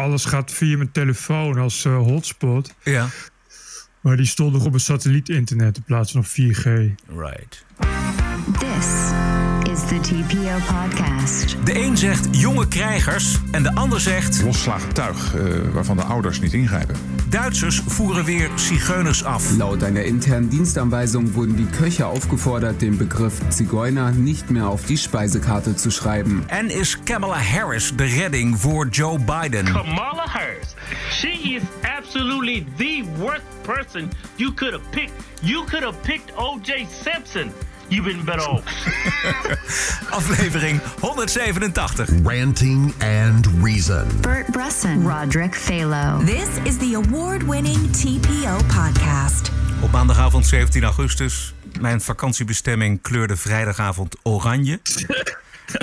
alles gaat via mijn telefoon als eh, hotspot. Ja. Maar die stond nog op een satellietinternet in plaats van op 4G. Right. This is the TPO podcast. De een zegt jonge krijgers en de ander zegt losgeslagen tuig eh, waarvan de ouders niet ingrijpen. Duitsers voeren weer zigeuners af. Laut einer internen Dienstanweisung wurden die Köche aufgefordert, den Begriff Zigeuner nicht mehr auf die Speisekarte zu schreiben. En is Kamala Harris de redding voor Joe Biden? Kamala Harris. She is absolutely the worst person you could have picked. You could have picked O.J. Simpson. You've been better off. Aflevering 187. Ranting and Reason. Bert Bresson, Roderick Phalo. This is the award-winning TPO podcast. Op maandagavond 17 augustus. Mijn vakantiebestemming kleurde vrijdagavond oranje.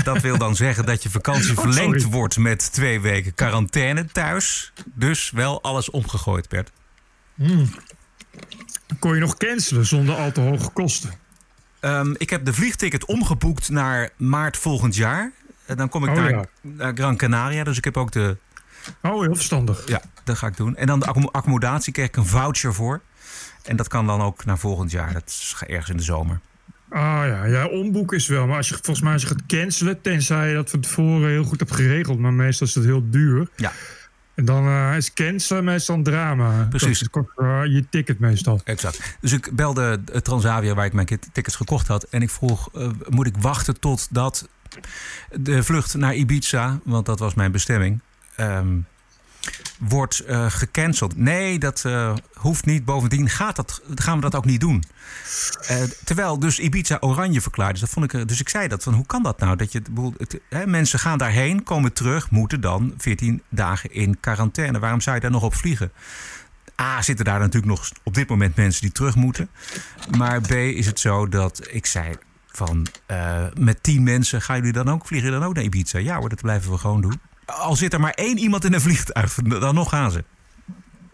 Dat wil dan zeggen dat je vakantie verlengd sorry. wordt met twee weken quarantaine thuis. Dus wel alles omgegooid, Bert. Kon je nog cancelen zonder al te hoge kosten. Ehm, ik heb de vliegticket omgeboekt naar maart volgend jaar. En dan kom ik Oh, naar, ja. naar Gran Canaria. Dus ik heb ook de. Oh, heel verstandig. Ja, dat ga ik doen. En dan de accom- accommodatie krijg ik een voucher voor. En dat kan dan ook naar volgend jaar. Dat is ergens in de zomer. Ah ja, ja, omboeken is wel. Maar als je volgens mij als je gaat cancelen, tenzij je dat van tevoren heel goed hebt geregeld. Maar meestal is het heel duur. Ja, En dan eh, is cancelen meestal een drama. Precies. Dat kost eh, je ticket meestal. exact. Dus ik belde eh, Transavia waar ik mijn tickets gekocht had. En ik vroeg, moet ik wachten totdat de vlucht naar Ibiza, want dat was mijn bestemming, ehm, wordt eh, gecanceld. Nee, dat eh, hoeft niet. Bovendien gaat dat, gaan we dat ook niet doen. Eh, terwijl dus Ibiza oranje verklaard is. Dat vond ik, dus ik zei dat, van hoe kan dat nou? Dat je, hè, mensen gaan daarheen, komen terug, moeten dan 14 dagen in quarantaine. Waarom zou je daar nog op vliegen? A, zitten daar natuurlijk nog op dit moment mensen die terug moeten. Maar B, is het zo dat ik zei van met 10 mensen gaan jullie dan ook, vliegen dan ook naar Ibiza? Ja hoor, dat blijven we gewoon doen. Al zit er maar één iemand in een vliegtuig, dan nog gaan ze.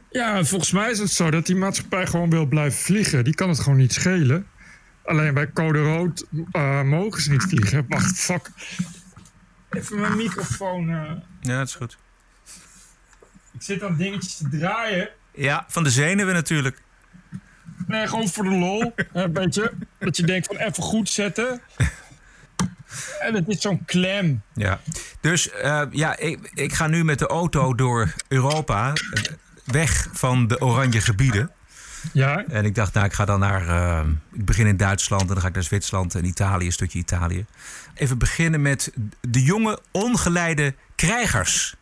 Ja, volgens mij is het zo dat die maatschappij gewoon wil blijven vliegen. Die kan het gewoon niet schelen. Alleen bij code rood eh, mogen ze niet vliegen. Wacht, fuck. Even mijn microfoon. eh. Ja, dat is goed. Ik zit aan dingetjes te draaien. Ja, van de zenuwen natuurlijk. Nee, gewoon voor de lol. Een beetje. Dat je denkt van even goed zetten. En het is zo'n klem. Ja. Dus eh, ja, ik, ik ga nu met de auto door Europa. eh, Weg van de oranje gebieden. Ja, En ik dacht, nou, ik ga dan naar. eh, ik begin in Duitsland en dan ga ik naar Zwitserland en Italië, een stukje Italië. Even beginnen met de jonge, ongeleide krijgers.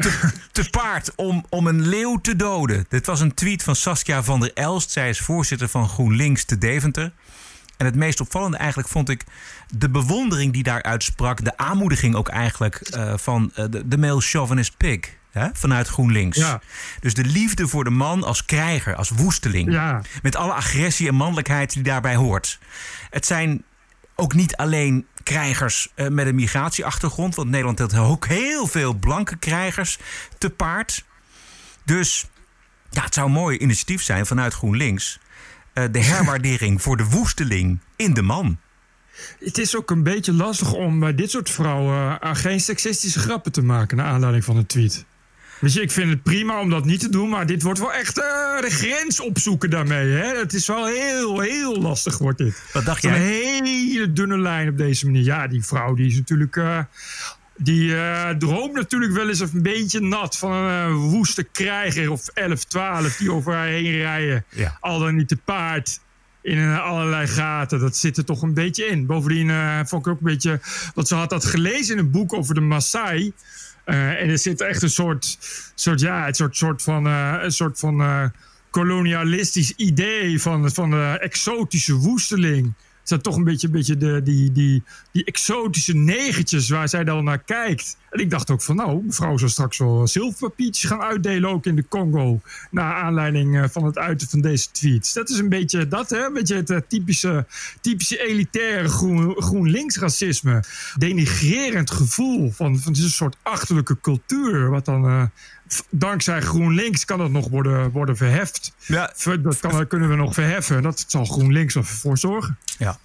Te, te paard om, om een leeuw te doden. Dit was een tweet van Saskia van der Elst. Zij is voorzitter van GroenLinks te Deventer. En het meest opvallende eigenlijk vond ik de bewondering die daaruit sprak. De aanmoediging ook eigenlijk eh, van eh, de, de male chauvinist pig. Hè, vanuit GroenLinks. Ja. Dus de liefde voor de man als krijger, als woesteling. Ja. Met alle agressie en mannelijkheid die daarbij hoort. Het zijn ook niet alleen krijgers eh, met een migratieachtergrond. Want Nederland heeft ook heel veel blanke krijgers te paard. Dus ja, het zou een mooi initiatief zijn vanuit GroenLinks. Eh, de herwaardering voor de woesteling in de man. het is ook een beetje lastig om bij dit soort vrouwen eh, geen seksistische grappen te maken. naar aanleiding van een tweet. Weet je, ik vind het prima om dat niet te doen, maar dit wordt wel echt eh, de grens opzoeken daarmee. Hè? Het is wel heel, heel lastig wordt dit. Wat dacht Een jij? hele dunne lijn op deze manier. Ja, die vrouw die is natuurlijk. Die eh, droomt natuurlijk wel eens een beetje nat van een eh, woeste krijger of 11, 12 die over haar heen rijden. Ja. Al dan niet te paard in eh, allerlei gaten. Dat zit er toch een beetje in. Bovendien vond ik ook een beetje. Want ze had dat gelezen in een boek over de Maasai. En er zit echt een soort, soort ja, een soort, soort van, een soort van kolonialistisch idee van, van de exotische woesteling. Zijn toch een beetje, een beetje de, die, die, die exotische negertjes waar zij dan naar kijkt. En ik dacht ook van nou, mevrouw zal straks wel zilverpapiertjes gaan uitdelen ook in de Congo. Naar aanleiding eh, van het uiten van deze tweets. Dat is een beetje dat, hè? Een beetje het eh, typische, typische elitaire groen, GroenLinks racisme. Denigrerend gevoel van, van een soort achterlijke cultuur. Wat dan eh, dankzij GroenLinks kan dat nog worden, worden verheft. Ja, Dat kan, kunnen we nog verheffen. Dat zal GroenLinks ervoor zorgen. Ja.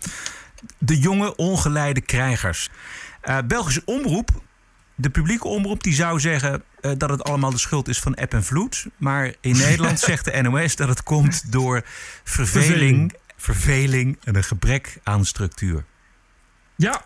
De jonge ongeleide krijgers. Eh, Belgische omroep de publieke omroep die zou zeggen eh, dat het allemaal de schuld is van app en vloed. Maar in Nederland zegt de NOS dat het komt door verveling, verveling en een gebrek aan structuur. Ja.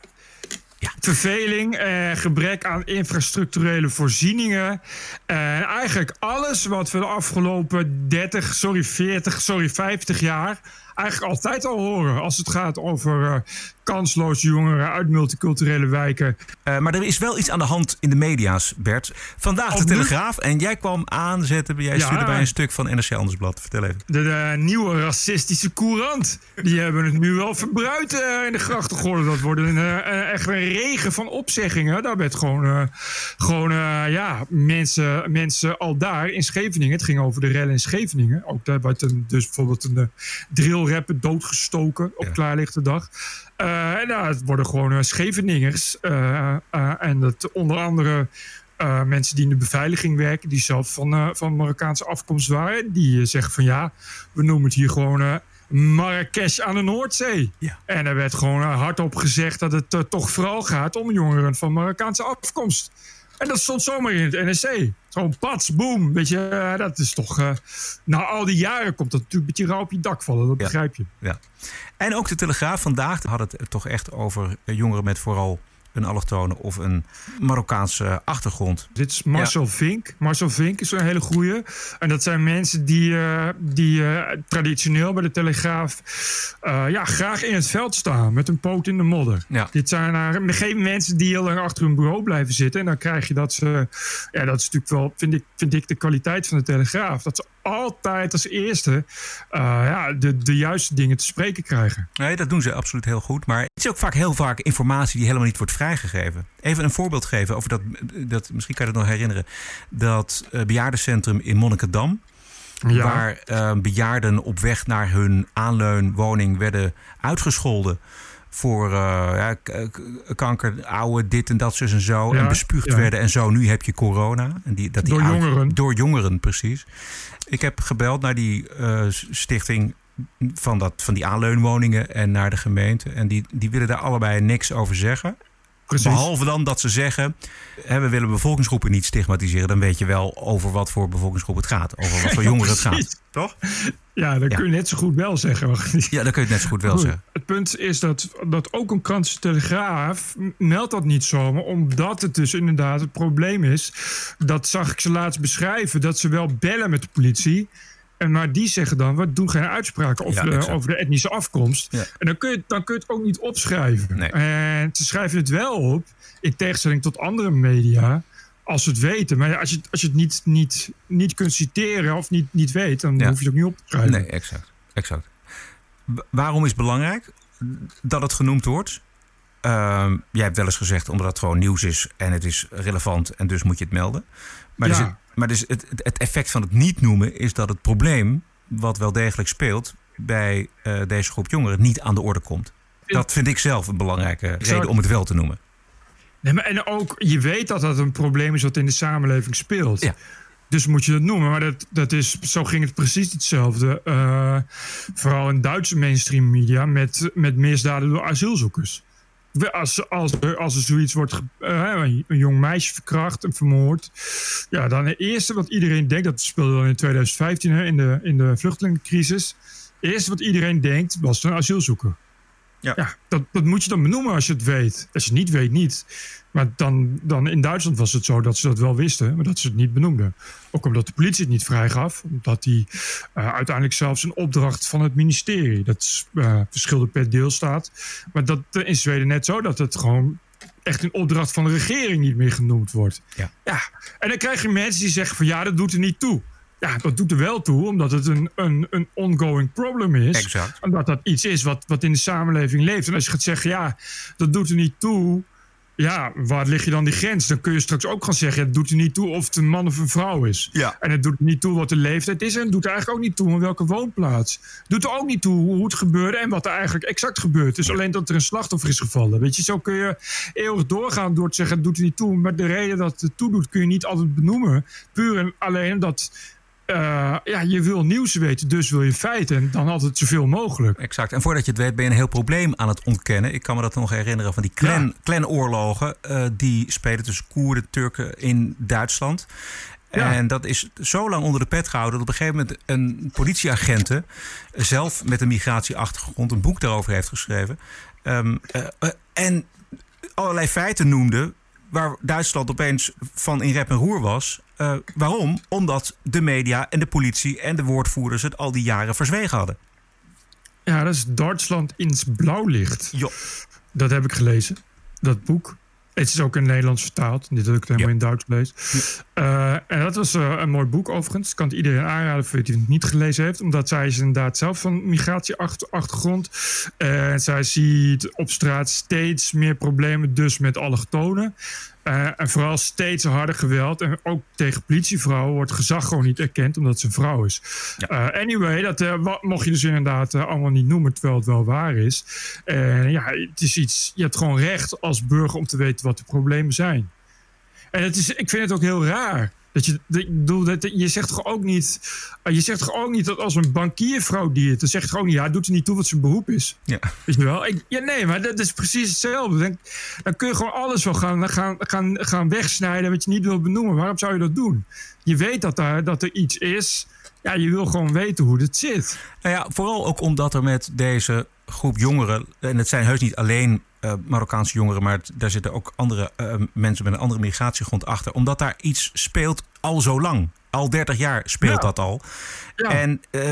Ja. Verveling, eh, gebrek aan infrastructurele voorzieningen. En eigenlijk alles wat we de afgelopen 30, sorry 40, sorry 50 jaar eigenlijk altijd al horen. Als het gaat over eh, kansloze jongeren uit multiculturele wijken. Uh, maar er is wel iets aan de hand in de media's, Bert. Vandaag de? Telegraaf. En jij kwam aanzetten. Jij Ja. stuurde bij een stuk van NRC Andersblad. Vertel even. De, de nieuwe racistische courant. Die hebben het nu wel verbruid eh, in de grachtengordel. Dat wordt een, eh, echt een regen van opzeggingen. Daar werd gewoon, eh, gewoon eh, ja, mensen, mensen al daar in Scheveningen. Het ging over de rellen in Scheveningen. Ook daar werd een, dus bijvoorbeeld een uh, drillrapper doodgestoken op Ja. klaarlichte dag. Eh, en nou, het worden gewoon eh, Scheveningers. eh, en dat onder andere mensen die in de beveiliging werken, die zelf van, van Marokkaanse afkomst waren, die zeggen van ja, we noemen het hier gewoon Marrakesh aan de Noordzee. Ja. En er werd gewoon hardop gezegd dat het toch vooral gaat om jongeren van Marokkaanse afkomst. En dat stond zomaar in het NSC. Zo'n pats, boom. Weet je, eh, dat is toch. eh, na al die jaren komt dat natuurlijk een beetje rauw op je dak vallen. Dat Ja. begrijp je. Ja. En ook de Telegraaf vandaag had het toch echt over eh, jongeren met vooral een allochtone of een Marokkaanse achtergrond. Dit is Marcel Vink. Marcel Vink is een hele goeie. En dat zijn mensen die, eh, die eh, traditioneel bij de Telegraaf eh, ja, graag in het veld staan met een poot in de modder. Ja. Dit zijn geen mensen die heel lang achter hun bureau blijven zitten. En dan krijg je dat ze. Ja, dat is natuurlijk wel, vind ik, vind ik de kwaliteit van de Telegraaf. Dat ze altijd als eerste eh, ja, de, de juiste dingen te spreken krijgen. Nee, dat doen ze absoluut heel goed. Maar het is ook vaak heel vaak informatie die helemaal niet wordt vrijgegeven. Even een voorbeeld geven over dat, dat misschien kan je dat nog herinneren. Dat eh, bejaardencentrum in Monnikendam. Ja. Waar eh, bejaarden op weg naar hun aanleunwoning werden uitgescholden. Voor ja, kanker, oude, dit en dat, zus en zo. Ja, en bespuugd ja. werden. En zo, nu heb je corona. En die, dat die Door jongeren. Door jongeren, precies. Ik heb gebeld naar die eh, stichting van, dat, van die aanleunwoningen en naar de gemeente. En die, die willen daar allebei niks over zeggen. Precies. Behalve dan dat ze zeggen, hè, we willen bevolkingsgroepen niet stigmatiseren. Dan weet je wel over wat voor bevolkingsgroep het gaat. Over wat voor jongeren het gaat. Toch? Ja, dat Ja. kun je net zo goed wel zeggen. Ja, dan kun je het net zo goed wel Goed, zeggen. Het punt is dat, dat ook een krant als de Telegraaf m- meldt dat niet zomaar. Omdat het dus inderdaad het probleem is. Dat zag ik ze laatst beschrijven. Dat ze wel bellen met de politie. En maar die zeggen dan, we doen geen uitspraken over, Ja, de, exact. over de etnische afkomst. Ja. En dan kun, je, dan kun je het ook niet opschrijven. Nee. En ze schrijven het wel op, in tegenstelling tot andere media, als ze het weten. Maar als je, het- als je het niet, niet, niet kunt citeren of niet, niet weet, dan Ja. hoef je het ook niet op te schrijven. Nee, exact. exact. Waarom is het belangrijk dat het genoemd wordt? Ehm, jij hebt wel eens gezegd omdat het gewoon nieuws is en het is relevant en dus moet je het melden. Maar, Ja. dus het, maar dus het, het- effect van het niet noemen is dat het probleem, wat wel degelijk speelt bij eh, deze groep jongeren, niet aan de orde komt. Dat vind ik zelf een belangrijke reden om het wel te noemen. Nee, maar en ook, je weet dat dat een probleem is wat in de samenleving speelt. Ja. Dus moet je dat noemen. Maar dat, dat is, zo ging het precies hetzelfde. eh, vooral in Duitse mainstream media met, met misdaden door asielzoekers. Als, als, er, als er zoiets wordt, eh, een, een jong meisje verkracht en vermoord. Ja, dan het eerste wat iedereen denkt, dat speelde dan in 2015 hè, in, de, in de vluchtelingencrisis. Het eerste wat iedereen denkt, was een asielzoeker. Ja. Ja, dat, dat moet je dan benoemen als je het weet. Als je het niet weet, niet. Maar dan, dan in Duitsland was het zo dat ze dat wel wisten, maar dat ze het niet benoemden. Ook omdat de politie het niet vrijgaf. Omdat die eh, uiteindelijk zelfs een opdracht van het ministerie. Dat eh, verschilde per deelstaat. Maar dat eh, in Zweden net zo dat het gewoon echt een opdracht van de regering niet meer genoemd wordt. Ja. ja. En dan krijg je mensen die zeggen van ja, dat doet er niet toe. Ja, dat doet er wel toe, omdat het een, een, een ongoing problem is. Exact. Omdat dat iets is wat, wat in de samenleving leeft. En als je gaat zeggen, ja, dat doet er niet toe. Ja, waar lig je dan die grens? Dan kun je straks ook gaan zeggen, het doet er niet toe of het een man of een vrouw is. Ja. En het doet er niet toe wat de leeftijd is. En het doet er eigenlijk ook niet toe in welke woonplaats. Het doet er ook niet toe hoe het gebeurde en wat er eigenlijk exact gebeurt. Dus alleen dat er een slachtoffer is gevallen. Weet je, zo kun je eeuwig doorgaan door te zeggen, het doet er niet toe. Maar de reden dat het toe doet, kun je niet altijd benoemen. Puur en alleen dat eh, ja, je wil nieuws weten, dus wil je feiten. En dan altijd zoveel mogelijk. Exact. En voordat je het weet ben je een heel probleem aan het ontkennen. Ik kan me dat nog herinneren van die clan, clanoorlogen. eh, die spelen tussen Koerden, Turken in Duitsland. Ja. En dat is zo lang onder de pet gehouden dat op een gegeven moment een politieagente zelf met een migratieachtergrond een boek daarover heeft geschreven. Ehm, eh, eh, en allerlei feiten noemde waar Duitsland opeens van in rep en roer was. Eh, waarom? Omdat de media en de politie en de woordvoerders het al die jaren verzwegen hadden. Ja, dat is Duitsland ins Blauwlicht. Jo. Dat heb ik gelezen, dat boek. Het is ook in het Nederlands vertaald. Dit heb ik helemaal Ja. in Duits gelezen. Eh, en dat was eh, een mooi boek overigens. Ik kan het iedereen aanraden voor wie het niet gelezen heeft. Omdat zij is inderdaad zelf van migratieachtergrond. En zij ziet op straat steeds meer problemen dus met allochtonen. Eh, en vooral steeds harder geweld. En ook tegen politievrouwen wordt gezag gewoon niet erkend omdat ze een vrouw is. Eh, anyway, dat eh, mocht je dus inderdaad allemaal niet noemen, terwijl het wel waar is. En ja, het is iets, je hebt gewoon recht als burger om te weten wat de problemen zijn. En het is, ik vind het ook heel raar. Dat je, dat, ik bedoel, dat, je zegt toch ook niet. eh, Je zegt toch ook niet dat als een bankiervrouw die het. Dan zegt niet. Ja, doet er niet toe wat zijn beroep is. Ja. Weet je wel? Ik, ja, nee, maar dat is precies hetzelfde. Dan, dan kun je gewoon alles wel gaan, gaan, gaan, gaan wegsnijden wat je niet wil benoemen. Waarom zou je dat doen? Je weet dat, daar, dat er iets is. Ja, je wil gewoon weten hoe het zit. Nou ja, vooral ook omdat er met deze groep jongeren, en het zijn heus niet alleen eh, Marokkaanse jongeren, maar daar zitten ook andere eh, mensen met een andere migratiegrond achter, omdat daar iets speelt al zo lang. Al 30 jaar speelt Ja. dat al. Ja. En eh,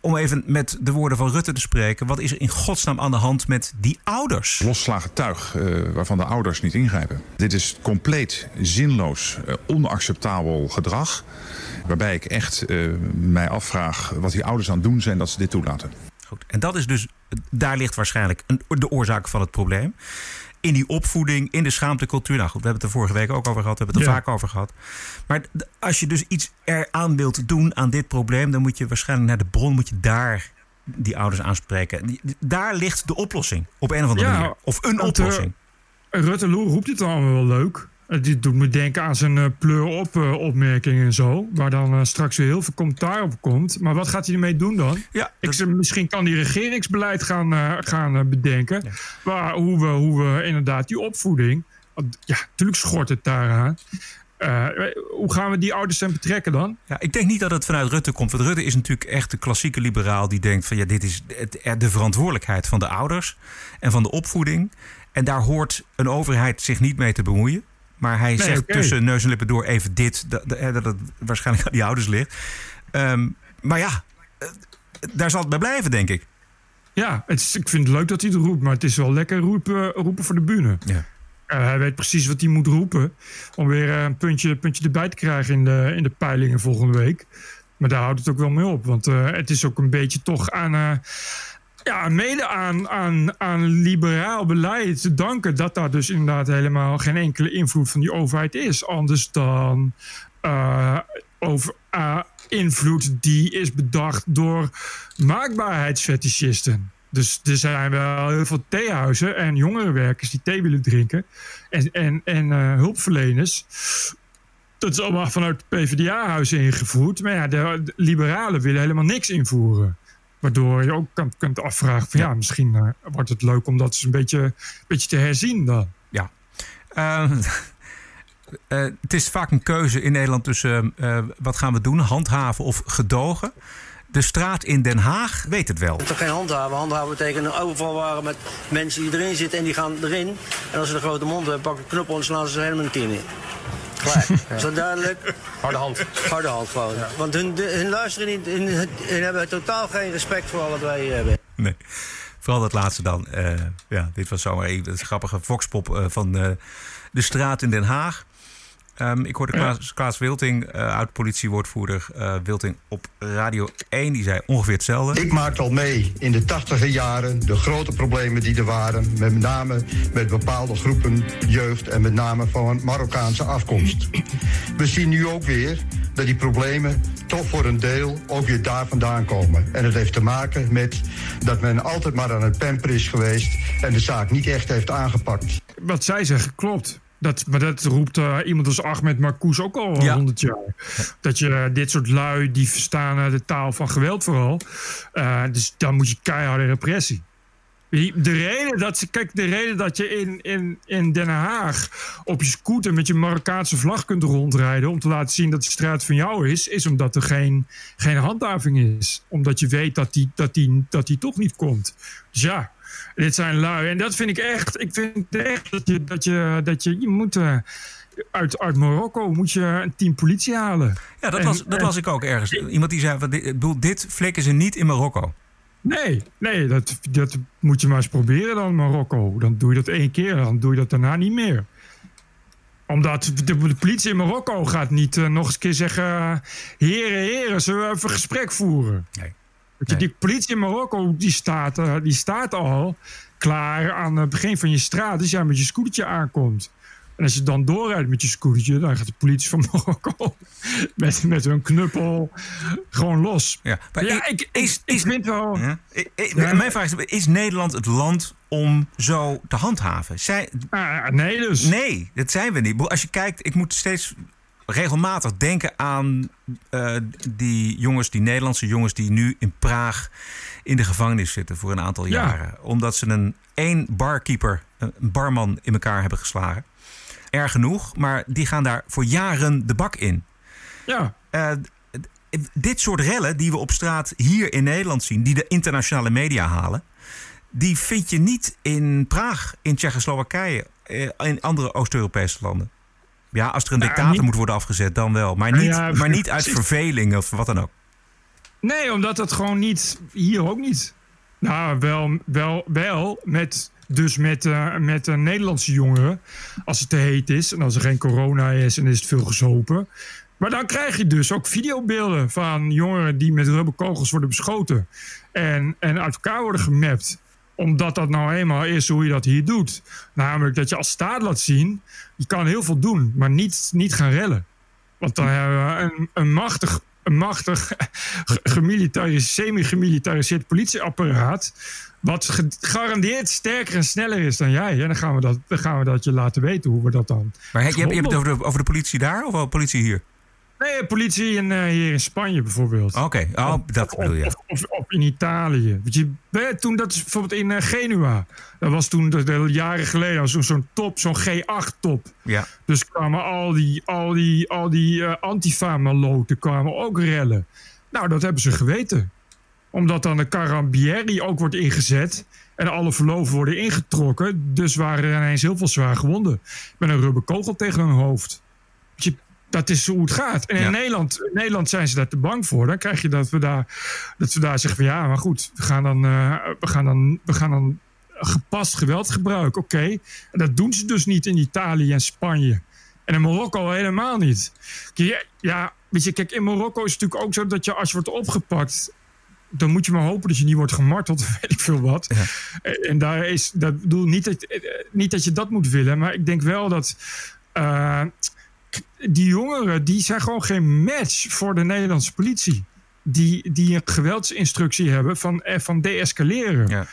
om even met de woorden van Rutte te spreken, wat is er in godsnaam aan de hand met die ouders? Losgeslagen tuig eh, waarvan de ouders niet ingrijpen. Dit is compleet zinloos, onacceptabel gedrag. Waarbij ik echt eh, mij afvraag wat die ouders aan het doen zijn dat ze dit toelaten. Goed. En dat is dus, daar ligt waarschijnlijk een, de oorzaak van het probleem. In die opvoeding, in de schaamtecultuur. Nou goed, we hebben het er vorige week ook over gehad. We hebben het er Ja. vaak over gehad. Maar als je dus iets eraan wilt doen aan dit probleem... dan moet je waarschijnlijk naar de bron, moet je daar die ouders aanspreken. Daar ligt de oplossing, op een of andere Ja, manier. Of een eh, oplossing. Rutte Loer roept het allemaal wel leuk. Eh, Dit doet me denken aan zijn eh, pleur-op eh, opmerkingen en zo. Waar dan straks weer heel veel commentaar op komt. Maar wat gaat hij ermee doen dan? ja, dat- misschien kan hij regeringsbeleid gaan, gaan bedenken. Waar, hoe, we, hoe we inderdaad die opvoeding. want Ja, natuurlijk schort het daaraan. Eh, hoe gaan we die ouders dan betrekken dan? Ja, ik denk niet dat het vanuit Rutte komt. Want Rutte is natuurlijk echt de klassieke liberaal die denkt van ja, dit is het- de verantwoordelijkheid van de ouders en van de opvoeding. En daar hoort een overheid zich niet mee te bemoeien. Maar hij zegt tussen neus en lippen door even dit, dat, dat het waarschijnlijk aan die ouders ligt. Ehm, maar ja, eh, daar zal het bij blijven, denk ik. Ja, het is, ik vind het leuk dat hij het roept. Maar het is wel lekker roepen, roepen voor de bühne. Ja. Eh, hij weet precies wat hij moet roepen. Om weer eh, een puntje, puntje erbij te krijgen in de, in de peilingen volgende week. Maar daar houdt het ook wel mee op. Want eh, het is ook een beetje toch aan. eh, ja, mede aan, aan, aan liberaal beleid te danken. dat daar dus inderdaad helemaal geen enkele invloed van die overheid is. Anders dan. eh, over, eh, invloed die is bedacht door maakbaarheidsfetischisten. Dus er zijn wel heel veel theehuizen en jongerenwerkers die thee willen drinken. En, en, en eh, hulpverleners. Dat is allemaal vanuit PvdA-huizen ingevoerd. Maar ja, de, de liberalen willen helemaal niks invoeren. Waardoor je ook kan, kunt afvragen: van ja, misschien eh, wordt het leuk om dat eens een beetje, een beetje te herzien dan. Ja. Ehm, eh, het is vaak een keuze in Nederland tussen eh, wat gaan we doen, handhaven of gedogen. De straat in Den Haag weet het wel. toch geen handhaven. Handhaven betekent een overvalwagen met mensen die erin zitten en die gaan erin. En als ze een grote mond hebben, pakken knoppen en slaan ze ze helemaal een tien in. Klaar. Is dat duidelijk? Harde hand. Harde hand gewoon. Want hun, hun luisteren niet, hun, hun hebben totaal geen respect voor wat wij hebben. Nee. Vooral dat laatste dan. Eh, ja, dit was zomaar even het grappige voxpop eh, van eh, de straat in Den Haag. Ehm, ik hoorde Klaas, Klaas Wilting, eh oud-politiewoordvoerder eh, Wilting, op Radio 1. Die zei ongeveer hetzelfde. Ik maakte al mee in de tachtiger jaren de grote problemen die er waren. Met name met bepaalde groepen jeugd en met name van Marokkaanse afkomst. We zien nu ook weer dat die problemen toch voor een deel ook weer daar vandaan komen. En het heeft te maken met dat men altijd maar aan het pamper is geweest en de zaak niet echt heeft aangepakt. Wat zij zeggen klopt. Dat, maar dat roept eh, iemand als Ahmed Marcouch ook al Ja. 100 jaar. Dat je dit soort lui, die verstaan de taal van geweld vooral. Eh, dus dan moet je keiharde repressie. De reden dat ze, kijk, de reden dat je in, in, in Den Haag op je scooter met je Marokkaanse vlag kunt rondrijden om te laten zien dat de straat van jou is, is omdat er geen, geen handhaving is. Omdat je weet dat die, dat, die, dat die toch niet komt. Dus ja, dit zijn lui. En dat vind ik echt. Ik vind echt dat je, dat je, dat je, je moet. eh, uit, uit Marokko moet je een team politie halen. Ja, dat, En- was, dat en- las ik ook ergens. Iemand die zei, van, dit, bedoel, dit flikken ze niet in Marokko. Nee, nee dat, dat moet je maar eens proberen dan, Marokko. Dan doe je dat één keer, dan doe je dat daarna niet meer. Omdat de, de politie in Marokko gaat niet eh, nog eens een keer zeggen... Heren, heren, zullen we even een gesprek voeren? Nee. Je, Die politie in Marokko die staat, eh, die staat al klaar aan het begin van je straat... als jij met je scootertje aankomt. En als je dan doorrijdt met je scootertje... dan gaat de politie van Marokko met, met hun knuppel gewoon los. Ja, maar Ja, i- ik, ik, ik vind wel... Ja. I- I- Ja. Mijn vraag is, is Nederland het land om zo te handhaven? Zij, Ah, nee, dus. nee, dat zijn we niet. Ik Als je kijkt, ik moet steeds regelmatig denken aan eh, die jongens, die Nederlandse jongens die nu in Praag in de gevangenis zitten voor een aantal Ja. jaren. Omdat ze een één barkeeper, een barman in elkaar hebben geslagen. Erg genoeg, maar die gaan daar voor jaren de bak in. Ja, Eh, dit soort rellen die we op straat hier in Nederland zien, die de internationale media halen, die vind je niet in Praag, in Tsjechoslowakije, eh, in andere Oost-Europese landen. Ja, als er een Nou, dictator niet- moet worden afgezet, dan wel. Maar niet, Ja, maar niet uit verveling of wat dan ook. nee, omdat dat gewoon niet... Hier ook niet. Nou, wel, wel, wel met... Dus met, eh, met een Nederlandse jongeren. Als het te heet is en als er geen corona is en is het veel gezopen. Maar dan krijg je dus ook videobeelden van jongeren die met rubberkogels worden beschoten. En, en uit elkaar worden gemapt. Omdat dat nou eenmaal is hoe je dat hier doet. Namelijk dat je als staat laat zien. Je kan heel veel doen, maar niet, niet gaan rellen. Want dan hebben we een, een machtig, een machtig ge- gemilitariseerd, semi-gemilitariseerd politieapparaat. Wat ge- gegarandeerd sterker en sneller is dan jij. En dan gaan we dat, dan gaan we dat je laten weten hoe we dat dan. Maar je, je hebt je hebt het over de, over de politie daar of over de politie hier? Nee, politie in, eh, hier in Spanje bijvoorbeeld. Oké, oh, dat bedoel je. Of, of, of in Italië. Weet je, toen dat is bijvoorbeeld in eh, Genua. Dat was toen de jaren geleden zo'n zo'n top, zo'n G8-top. Ja. Dus kwamen al die, al die, al die eh, antifa-maloten kwamen ook rellen. Nou, dat hebben ze geweten. Omdat dan de Carabinieri ook wordt ingezet. En alle verloven worden ingetrokken. Dus waren er ineens heel veel zwaar gewonden. Met een rubberkogel tegen hun hoofd. Je, dat is hoe het gaat. En in Ja. Nederland, in Nederland zijn ze daar te bang voor. Dan krijg je dat we daar, dat we daar zeggen van ja, maar goed, we gaan dan, eh, we gaan dan, we gaan dan gepast geweld gebruiken. Oké. En dat doen ze dus niet in Italië en Spanje. En in Marokko helemaal niet. Kijk, Ja, weet je, kijk, in Marokko is het natuurlijk ook zo dat je als je wordt opgepakt. Dan moet je maar hopen dat je niet wordt gemarteld, weet ik veel wat. En- En daar is, dat bedoel niet dat, eh, niet dat je dat moet willen, maar ik denk wel dat. eh, die jongeren die zijn gewoon geen match voor de Nederlandse politie. Die, die een geweldsinstructie hebben van, eh, van deescaleren. Ja.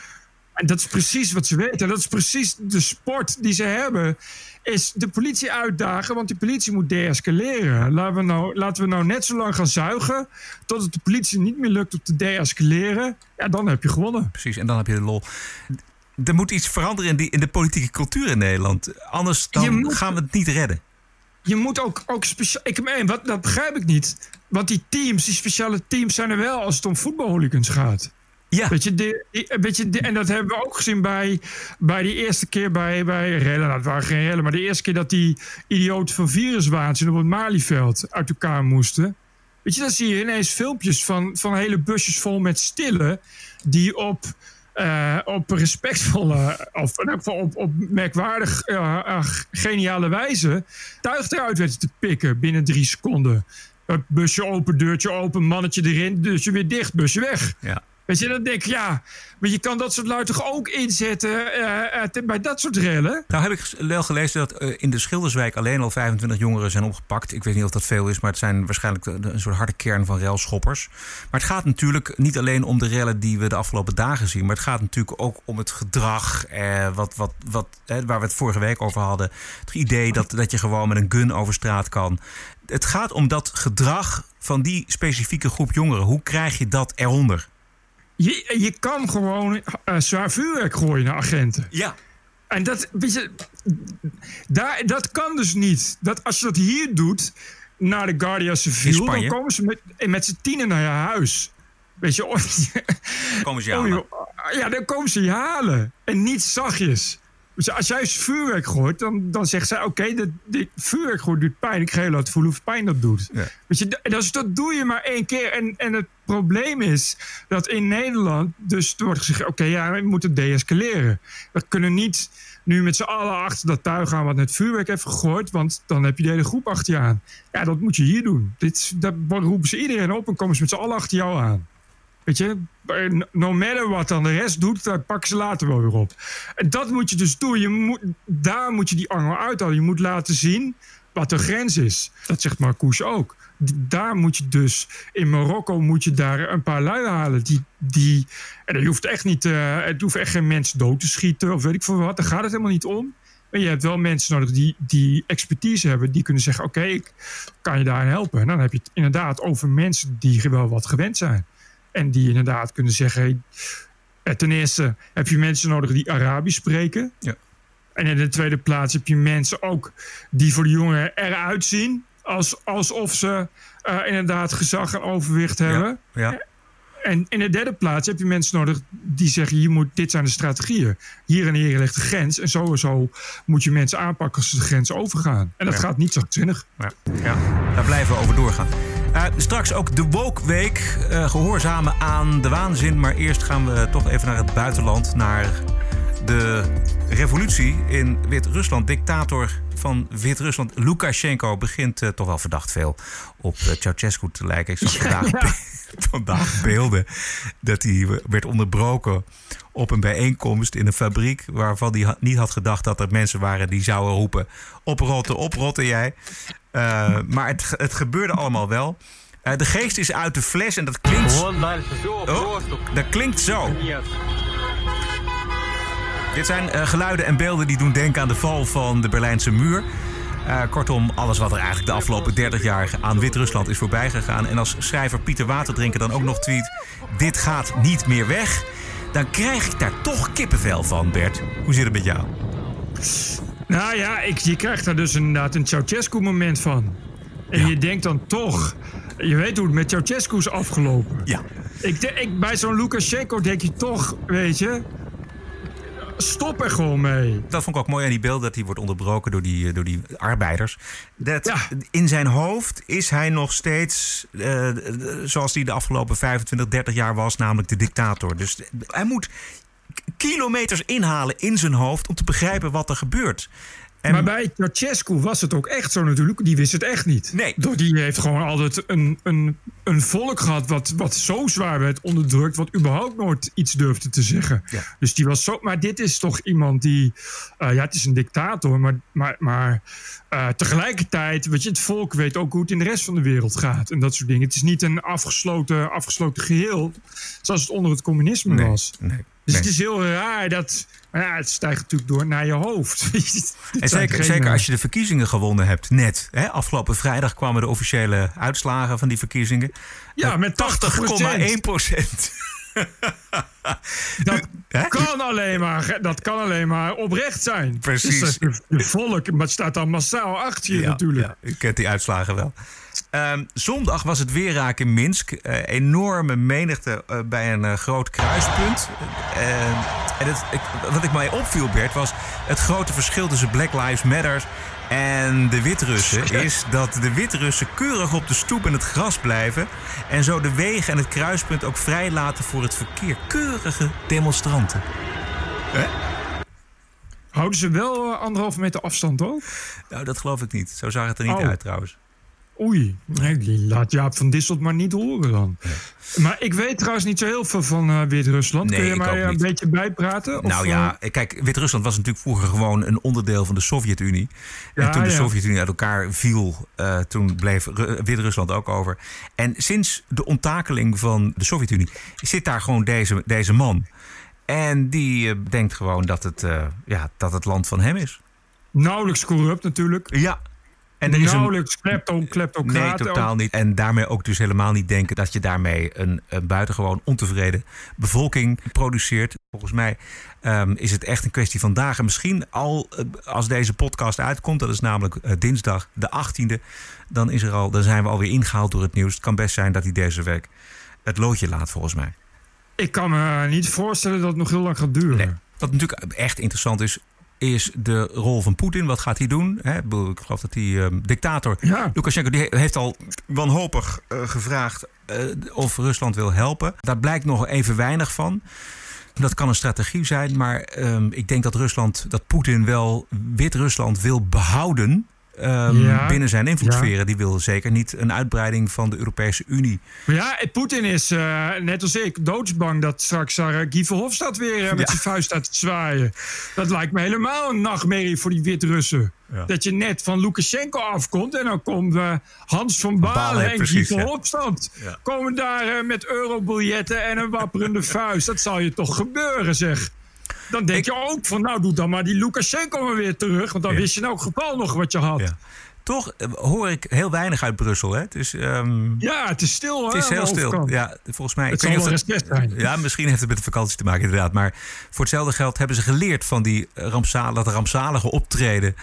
En dat is precies wat ze weten. Dat is precies de sport die ze hebben. Is de politie uitdagen, want die politie moet deescaleren. Laten we, nou, laten we nou net zo lang gaan zuigen. tot het de politie niet meer lukt om te deescaleren. Ja, dan heb je gewonnen. Precies, en dan heb je de lol. Er moet iets veranderen in, die, in de politieke cultuur in Nederland. Anders dan moet- gaan we het niet redden. Je moet ook, ook speciaal. Ik meen, wat, dat begrijp ik niet. Want die teams, die speciale teams, zijn er wel als het om voetbalhooligans gaat. Ja. Weet je, de, die- weet je de- en dat hebben we ook gezien bij, bij die eerste keer bij, bij rellen. Nou, het waren geen rellen, maar de eerste keer dat die idioten van viruswaanzin op het Malieveld uit elkaar moesten. Weet je, dan zie je ineens filmpjes van, van hele busjes vol met stillen. die op, eh, op respectvolle, of in elk geval op, op merkwaardig eh, geniale wijze. tuig eruit weten te pikken binnen drie seconden. Busje open, deurtje open, mannetje erin, deurtje weer dicht, busje weg. Ja. Weet je, dan denk ik, ja, maar je kan dat soort lui toch ook inzetten eh, eh, bij dat soort rellen? Nou heb ik wel gelezen dat eh, in de Schilderswijk alleen al 25 jongeren zijn opgepakt. Ik weet niet of dat veel is, maar het zijn waarschijnlijk een soort harde kern van relschoppers. Maar het gaat natuurlijk niet alleen om de rellen die we de afgelopen dagen zien. Maar het gaat natuurlijk ook om het gedrag wat, wat, wat, waar we het vorige week over hadden. Het idee dat, dat je gewoon met een gun over straat kan. Het gaat om dat gedrag van die specifieke groep jongeren. Hoe krijg je dat eronder? Je, je kan gewoon eh, zwaar vuurwerk gooien naar agenten. Ja. En dat, weet je, daar, dat kan dus niet. Dat als je dat hier doet, naar de Guardia Civil, dan komen ze met, met z'n tienen naar je huis. Weet je, of, Komen ze je Oh, halen? ja, dan komen ze je halen. En niet zachtjes. Dus als jij vuurwerk gooit, dan, dan zegt zij... oké, dit, dit vuurwerk gooien doet pijn. Ik ga je laten voelen hoeveel pijn dat doet. Ja. Weet je, dat, doe je maar één keer. En, en het probleem is dat in Nederland... dus wordt gezegd, oké, ja, we moeten deescaleren. We kunnen niet nu met z'n allen achter dat tuig gaan... wat net vuurwerk heeft gegooid... want dan heb je de hele groep achter je aan. Ja, dat moet je hier doen. Dit, daar roepen ze iedereen op... en komen ze met z'n allen achter jou aan. Weet je, no matter wat dan de rest doet, daar pakken ze later wel weer op. En dat moet je dus doen. Je moet, daar moet je die angel uithalen. Je moet laten zien wat de grens is. Dat zegt Marcouche ook. Daar moet je dus, in Marokko moet je daar een paar lui halen. Die, die, en je hoeft echt niet, eh, het hoeft echt geen mensen dood te schieten of weet ik veel wat. Daar gaat het helemaal niet om. Maar je hebt wel mensen nodig die, die expertise hebben. Die kunnen zeggen, oké, ik kan je daarin helpen. En dan heb je het inderdaad over mensen die wel wat gewend zijn. En die inderdaad kunnen zeggen... hey, eh, ten eerste heb je mensen nodig die Arabisch spreken. Ja. En in de tweede plaats heb je mensen ook die voor de jongeren eruit zien... Als, alsof ze eh, inderdaad gezag en overwicht hebben. Ja. En in de derde plaats heb je mensen nodig die zeggen: hier moet, dit zijn de strategieën. Hier en hier ligt de grens. En zo en zo moet je mensen aanpakken als ze de grens overgaan. En dat Ja. gaat niet zachtzinnig. Ja, ja, daar blijven we over doorgaan. Eh, straks ook de Woke Week. eh, gehoorzamen aan de waanzin. Maar eerst gaan we toch even naar het buitenland. Naar de revolutie in Wit-Rusland. Dictator van Wit-Rusland, Lukashenko, begint eh, toch wel verdacht veel op eh, Ceausescu te lijken. Ik zag vandaag, Ja. vandaag beelden dat hij werd onderbroken op een bijeenkomst in een fabriek... waarvan hij niet had gedacht dat er mensen waren die zouden roepen... oprotten, oprotten jij. Eh, maar het, het gebeurde allemaal wel. Eh, de geest is uit de fles en dat klinkt... Oh, dat klinkt zo. Dit zijn eh, geluiden en beelden die doen denken aan de val van de Berlijnse muur. Kortom, alles wat er eigenlijk de afgelopen 30 jaar aan Wit-Rusland is voorbij gegaan. En als schrijver Pieter Waterdrinker dan ook nog tweet... dit gaat niet meer weg... dan krijg ik daar toch kippenvel van, Bert. Hoe zit het met jou? Nou ja, ik, je krijgt daar dus inderdaad een Ceausescu-moment van. En je denkt dan toch... Je weet hoe het met Ceausescu is afgelopen. Ja. Ik, de- ik, bij zo'n Lukashenko denk je toch, weet je... Stop er gewoon mee. Dat vond ik ook mooi aan die beelden, dat hij wordt onderbroken door die, eh, door die arbeiders. Dat Ja. In zijn hoofd is hij nog steeds eh, zoals hij de afgelopen 25, 30 jaar was, namelijk de dictator. Dus hij moet kilometers inhalen in zijn hoofd om te begrijpen wat er gebeurt. En Maar bij Ceausescu was het ook echt zo natuurlijk. Die wist het echt niet. Nee. Door die heeft gewoon altijd een, een, een volk gehad wat, wat zo zwaar werd onderdrukt... wat überhaupt nooit iets durfde te zeggen. Ja. Dus die was zo... Maar dit is toch iemand die... eh, ja, het is een dictator, maar, maar, maar eh, tegelijkertijd... Weet je, het volk weet ook hoe het in de rest van de wereld gaat. En dat soort dingen. Het is niet een afgesloten, afgesloten geheel... zoals het onder het communisme nee, was. nee, Dus nee. het is heel raar dat... Ja, het stijgt natuurlijk door naar je hoofd. En zeker, zeker eh, als je de verkiezingen gewonnen hebt, net. Hè, afgelopen vrijdag kwamen de officiële uitslagen van die verkiezingen. Ja, met 80,1 procent. Dat kan, alleen maar, dat kan alleen maar oprecht zijn. Precies. Dus dat- de volk maar het staat dan massaal achter je natuurlijk. Ja, u kent die uitslagen wel. Ehm, zondag was het weer raak in Minsk. Eh, enorme menigte eh, bij een eh, groot kruispunt. En het, ik, wat ik mij opviel, Bert, was het grote verschil tussen Black Lives Matter en de Wit-Russen. Is dat de Wit-Russen keurig op de stoep en het gras blijven. En zo de wegen en het kruispunt ook vrij laten voor het verkeer. Keurige demonstranten. Houden ze wel anderhalve meter afstand ook? Nou, dat geloof ik niet. Zo zag het er niet Oh. uit trouwens. Oei, nee, die laat Jaap van Disselt maar niet horen dan. Maar ik weet trouwens niet zo heel veel van eh, Wit-Rusland. Nee, Kun je mij een beetje bijpraten? Of, Nou ja, kijk, Wit-Rusland was natuurlijk vroeger gewoon een onderdeel van de Sovjet-Unie. En toen de ja. Sovjet-Unie uit elkaar viel, eh, toen bleef Ru- Wit-Rusland ook over. En sinds de onttakeling van de Sovjet-Unie zit daar gewoon deze, deze man. En die eh, denkt gewoon dat het, eh, ja, dat het land van hem is. Nauwelijks corrupt natuurlijk. Ja. En er is een, Nauwelijks klepto, kleptocraat. Nee, totaal niet. En daarmee ook dus helemaal niet denken dat je daarmee een, een buitengewoon ontevreden bevolking produceert. Volgens mij ehm, is het echt een kwestie van dagen. Misschien al eh, als deze podcast uitkomt, dat is namelijk eh, dinsdag de 18e, dan, is er al, dan zijn we alweer ingehaald door het nieuws. Het kan best zijn dat hij deze week het loodje laat, volgens mij. Ik kan me niet voorstellen dat het nog heel lang gaat duren. Wat natuurlijk echt interessant is, is de rol van Poetin. Wat gaat hij doen? Hè, ik geloof dat die ehm, dictator Lukashenko die he- heeft al wanhopig eh, gevraagd eh, of Rusland wil helpen. Daar blijkt nog even weinig van. Dat kan een strategie zijn, maar ehm, ik denk dat Rusland, dat Poetin wel Wit-Rusland wil behouden. Ehm, Ja. binnen zijn invloedssferen. Die wil zeker niet een uitbreiding van de Europese Unie. Ja, Poetin is, eh, net als ik, doodsbang dat straks Guy Verhofstadt weer eh, met Ja. zijn vuist staat te zwaaien. Dat lijkt me helemaal een nachtmerrie voor die Wit-Russen. Dat je net van Lukashenko afkomt en dan komt eh, Hans van Balen, Balen, en Guy. Verhofstadt. Komen daar met eurobiljetten en een wapperende vuist. Dat zal je toch gebeuren, zeg. Dan denk je ook van, nou doe dan maar die Lukashenko maar weer terug. Want dan Ja. wist je in elk geval nog wat je had. Ja. Toch eh, hoor ik heel weinig uit Brussel. Hè? Dus, ehm, Ja, het is stil. Het hè, is heel stil. Ja, volgens mij. Het zal wel zijn. Ja, misschien heeft het met de vakantie te maken, inderdaad. Maar voor hetzelfde geld hebben ze geleerd van die rampzalige, dat rampzalige optreden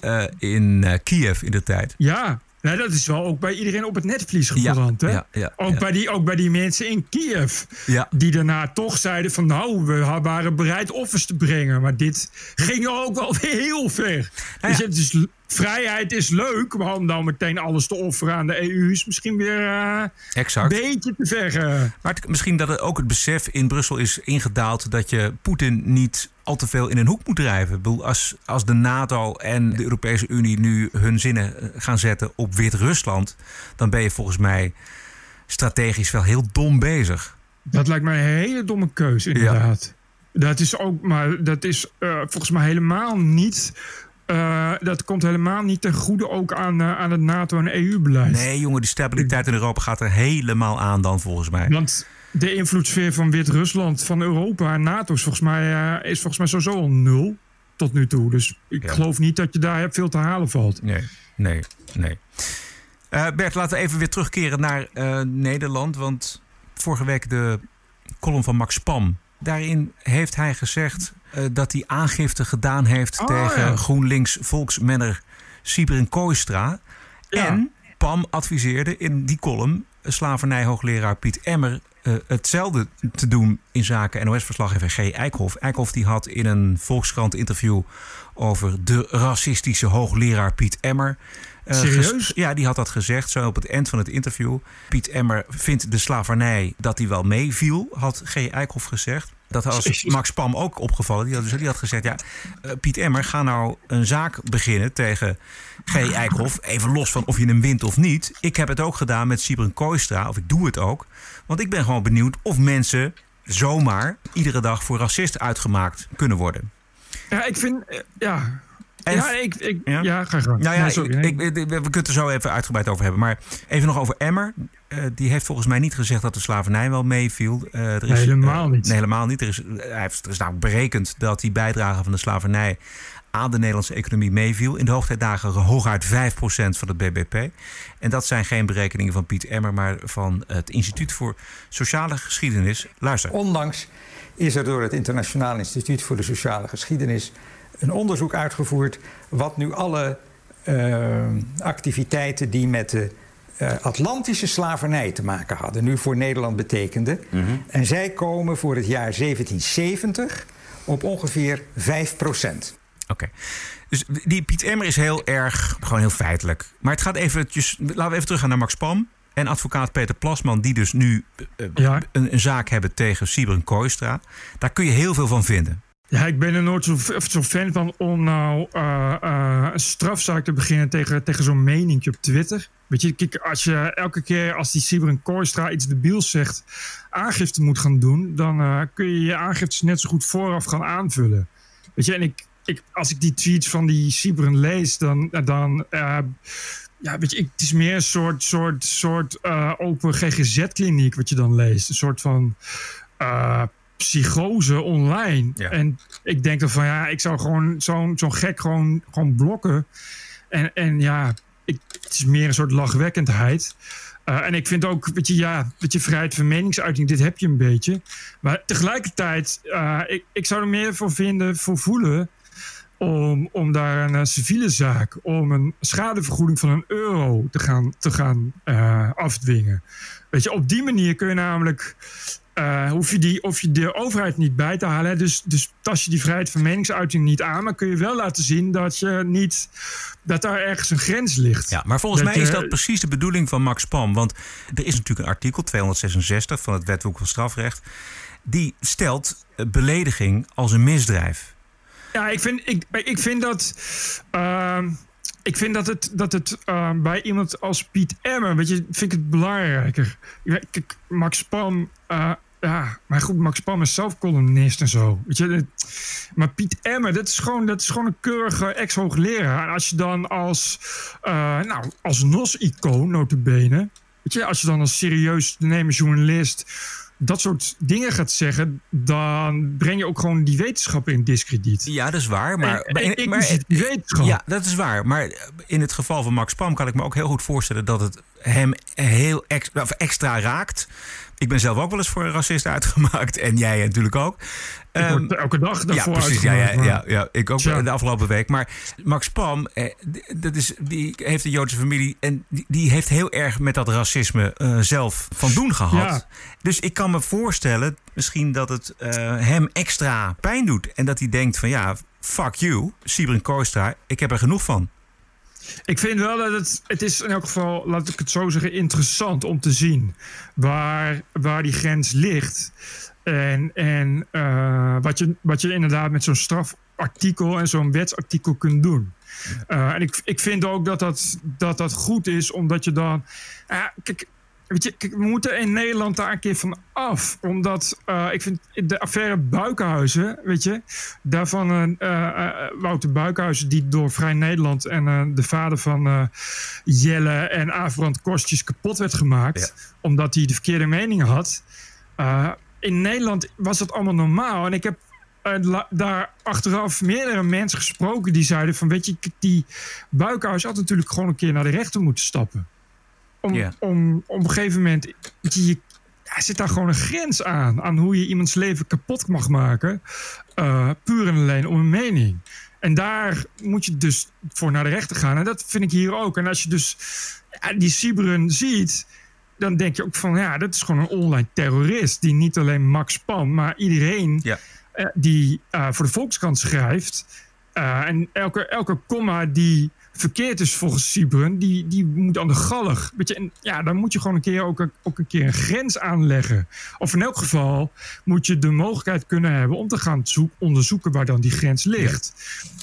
eh, in eh, Kiev in de tijd. Ja, nee, dat is wel ook bij iedereen op het netvlies gebrand. hè? ja, ja, ook. Bij die, ook bij die mensen in Kiev. Die daarna toch zeiden van nou, we waren bereid offers te brengen. Maar dit ging ook wel heel ver. Nou Dus het is, vrijheid is leuk, maar om dan meteen alles te offeren aan de EU is misschien weer eh, Exact. een beetje te ver. Maar het- misschien dat het ook het besef in Brussel is ingedaald dat je Poetin niet al te veel in een hoek moet drijven. Ik bedoel, als, als de NATO en de Europese Unie nu hun zinnen eh, gaan zetten op Wit-Rusland, dan ben je volgens mij strategisch wel heel dom bezig. Dat lijkt mij een hele domme keuze, inderdaad. Dat is ook, maar dat is eh, volgens mij helemaal niet. Eh, dat komt helemaal niet ten goede ook aan, eh, aan het NATO- en EU-beleid. Nee, jongen, die stabiliteit in Europa gaat er helemaal aan dan volgens mij. Want de invloedssfeer van Wit-Rusland, van Europa en NATO is volgens mij, eh, is volgens mij sowieso al nul tot nu toe. Dus ik Ja. geloof niet dat je daar veel te halen valt. Nee, nee, nee. Bert, laten we even weer terugkeren naar Nederland. Want vorige week de column van Max Pam. Daarin heeft hij gezegd eh, dat hij aangifte gedaan heeft Oh, tegen ja. GroenLinks volksmenner Sibren Kooistra. Ja. En Pam adviseerde in die column slavernijhoogleraar Piet Emmer eh, hetzelfde te doen in zaken NOS-verslaggever G. Eikhoff. Eikhoff die had in een Volkskrant interview over de racistische hoogleraar Piet Emmer. Eh, Serieus? Ja, die had dat gezegd zo op het eind van het interview. Piet Emmer vindt de slavernij dat die wel meeviel, had G. Eikhoff gezegd. Dat was. Max Pam ook opgevallen. Die had, dus, die had gezegd, ja, eh, Piet Emmer, ga nou een zaak beginnen tegen G. Eikhoff. Even los van of je hem wint of niet. Ik heb het ook gedaan met Sibren Kooistra, of ik doe het ook. Want ik ben gewoon benieuwd of mensen zomaar iedere dag voor racist uitgemaakt kunnen worden. Ja, ik vind. eh, ja. En- ja, ik, ik, Ja? ja? ga gaan. Nou ja, Nee, sorry. ik, we kunnen het er zo even uitgebreid over hebben. Maar even nog over Emmer. Eh, die heeft volgens mij niet gezegd dat de slavernij wel meeviel. Eh, er is, Nee, helemaal eh, niet. Nee, helemaal niet. Er is, hij heeft, er is namelijk berekend dat die bijdrage van de slavernij aan de Nederlandse economie meeviel. In de hoogtijdagen hooguit 5% van het BBP. En dat zijn geen berekeningen van Piet Emmer, maar van het Instituut voor Sociale Geschiedenis. Luister. Onlangs is er door het Internationaal Instituut voor de Sociale Geschiedenis een onderzoek uitgevoerd wat nu alle eh, activiteiten die met de eh, Atlantische slavernij te maken hadden, nu voor Nederland betekende. En zij komen voor het jaar 1770 op ongeveer 5 procent. Oké. Dus die Piet Emmer is heel erg, gewoon heel feitelijk. Maar het gaat eventjes, laten we even teruggaan naar Max Pam. En advocaat Peter Plasman, die dus nu eh, Ja. een, een zaak hebben tegen Sibren Kooistra. Daar kun je heel veel van vinden. Ja, ik ben er nooit zo, fan van om nou uh, uh, een strafzaak te beginnen tegen, tegen zo'n meningje op Twitter. Weet je, kijk, als je elke keer als die Sibren Kooistra iets debiels zegt, aangifte moet gaan doen, dan uh, kun je je aangiftes net zo goed vooraf gaan aanvullen. Weet je, en ik, ik, als ik die tweets van die Sibren lees, dan, dan ja, weet je, ik, het is meer een soort, soort, soort open GGZ-kliniek wat je dan leest. Een soort van psychose online. En ik denk dan van ja, ik zou gewoon zo'n zo'n gek gewoon, gewoon blokken. En, en ja, ik, het is meer een soort lachwekkendheid. Uh, en ik vind ook, weet je, ja, weet je, vrijheid van meningsuiting, dit heb je een beetje. Maar tegelijkertijd, uh, ik, ik zou er meer voor vinden, voor voelen, om, om daar een uh, civiele zaak, om een schadevergoeding van een euro te gaan, te gaan afdwingen. Weet je, op die manier kun je namelijk uh, hoef, je die, of je de overheid niet bij te halen. Dus, dus tas je die vrijheid van meningsuiting niet aan. Maar kun je wel laten zien dat je niet. dat daar ergens een grens ligt. Ja, maar volgens mij is dat precies de bedoeling van Max Pam. Want er is natuurlijk een artikel 266 van het Wetboek van Strafrecht. Die stelt belediging als een misdrijf. Ja, ik vind, ik, ik vind dat. Uh, ik vind dat het, dat het uh, bij iemand als Piet Emmer, weet je, vind ik het belangrijker. Kijk, Max Pam uh, ja, maar goed, Max Pam is zelf columnist en zo. Weet je, maar Piet Emmer, dat is gewoon, dat is gewoon een keurige ex-hoogleraar. En als je dan als, uh, nou, als NOS-icoon, notabene... Weet je, als je dan als serieus te nemen journalist dat soort dingen gaat zeggen, dan breng je ook gewoon die wetenschap in discrediet. Ja, dat is waar. Maar, en, en, ik maar, wetenschap. Ja, dat is waar. Maar in het geval van Max Pam kan ik me ook heel goed voorstellen dat het hem heel extra raakt. Ik ben zelf ook wel eens voor een racist uitgemaakt. En jij natuurlijk ook. Ik word ehm, elke dag daarvoor ja, precies, ja, ja, ja, ja, ik ook de afgelopen week. Maar Max Pam, eh, dat is, die heeft een Joodse familie. En die, die heeft heel erg met dat racisme uh, zelf van doen gehad. Dus ik kan me voorstellen, misschien dat het uh, hem extra pijn doet. En dat hij denkt van ja, fuck you, Sibrin Koostra, ik heb er genoeg van. Ik vind wel dat het, het is in elk geval, laat ik het zo zeggen, interessant om te zien waar, waar die grens ligt. En, en uh, wat, je, wat je inderdaad met zo'n strafartikel en zo'n wetsartikel kunt doen. Uh, en ik, ik vind ook dat dat, dat dat goed is, omdat je dan. Uh, kijk, Weet je, we moeten in Nederland daar een keer van af. Omdat uh, ik vind de affaire Buikenhuizen, weet je, daarvan uh, uh, Wouter Buikenhuizen, die door Vrij Nederland en de vader van Jelle en Averand Kostjes kapot werd gemaakt. Omdat hij de verkeerde meningen had. in Nederland was dat allemaal normaal. En ik heb daar achteraf meerdere mensen gesproken die zeiden van, weet je, die Buikenhuis had natuurlijk gewoon een keer naar de rechter moeten stappen om, om, op een gegeven moment. Je, zit daar gewoon een grens aan. Aan hoe je iemands leven kapot mag maken. Uh, puur en alleen om een mening. En daar moet je dus voor naar de rechter gaan. En dat vind ik hier ook. En als je dus ja, die Sibren ziet. Dan denk je ook van ja, dat is gewoon een online terrorist. Die niet alleen Max Pan, maar iedereen uh, die uh, voor de Volkskrant schrijft. en elke, elke komma die verkeerd is volgens Sibren, die, die moet aan de gallig. Weet je, en ja, dan moet je gewoon een keer ook, een, ook een keer een grens aanleggen. Of in elk geval moet je de mogelijkheid kunnen hebben om te gaan zoek, onderzoeken waar dan die grens ligt.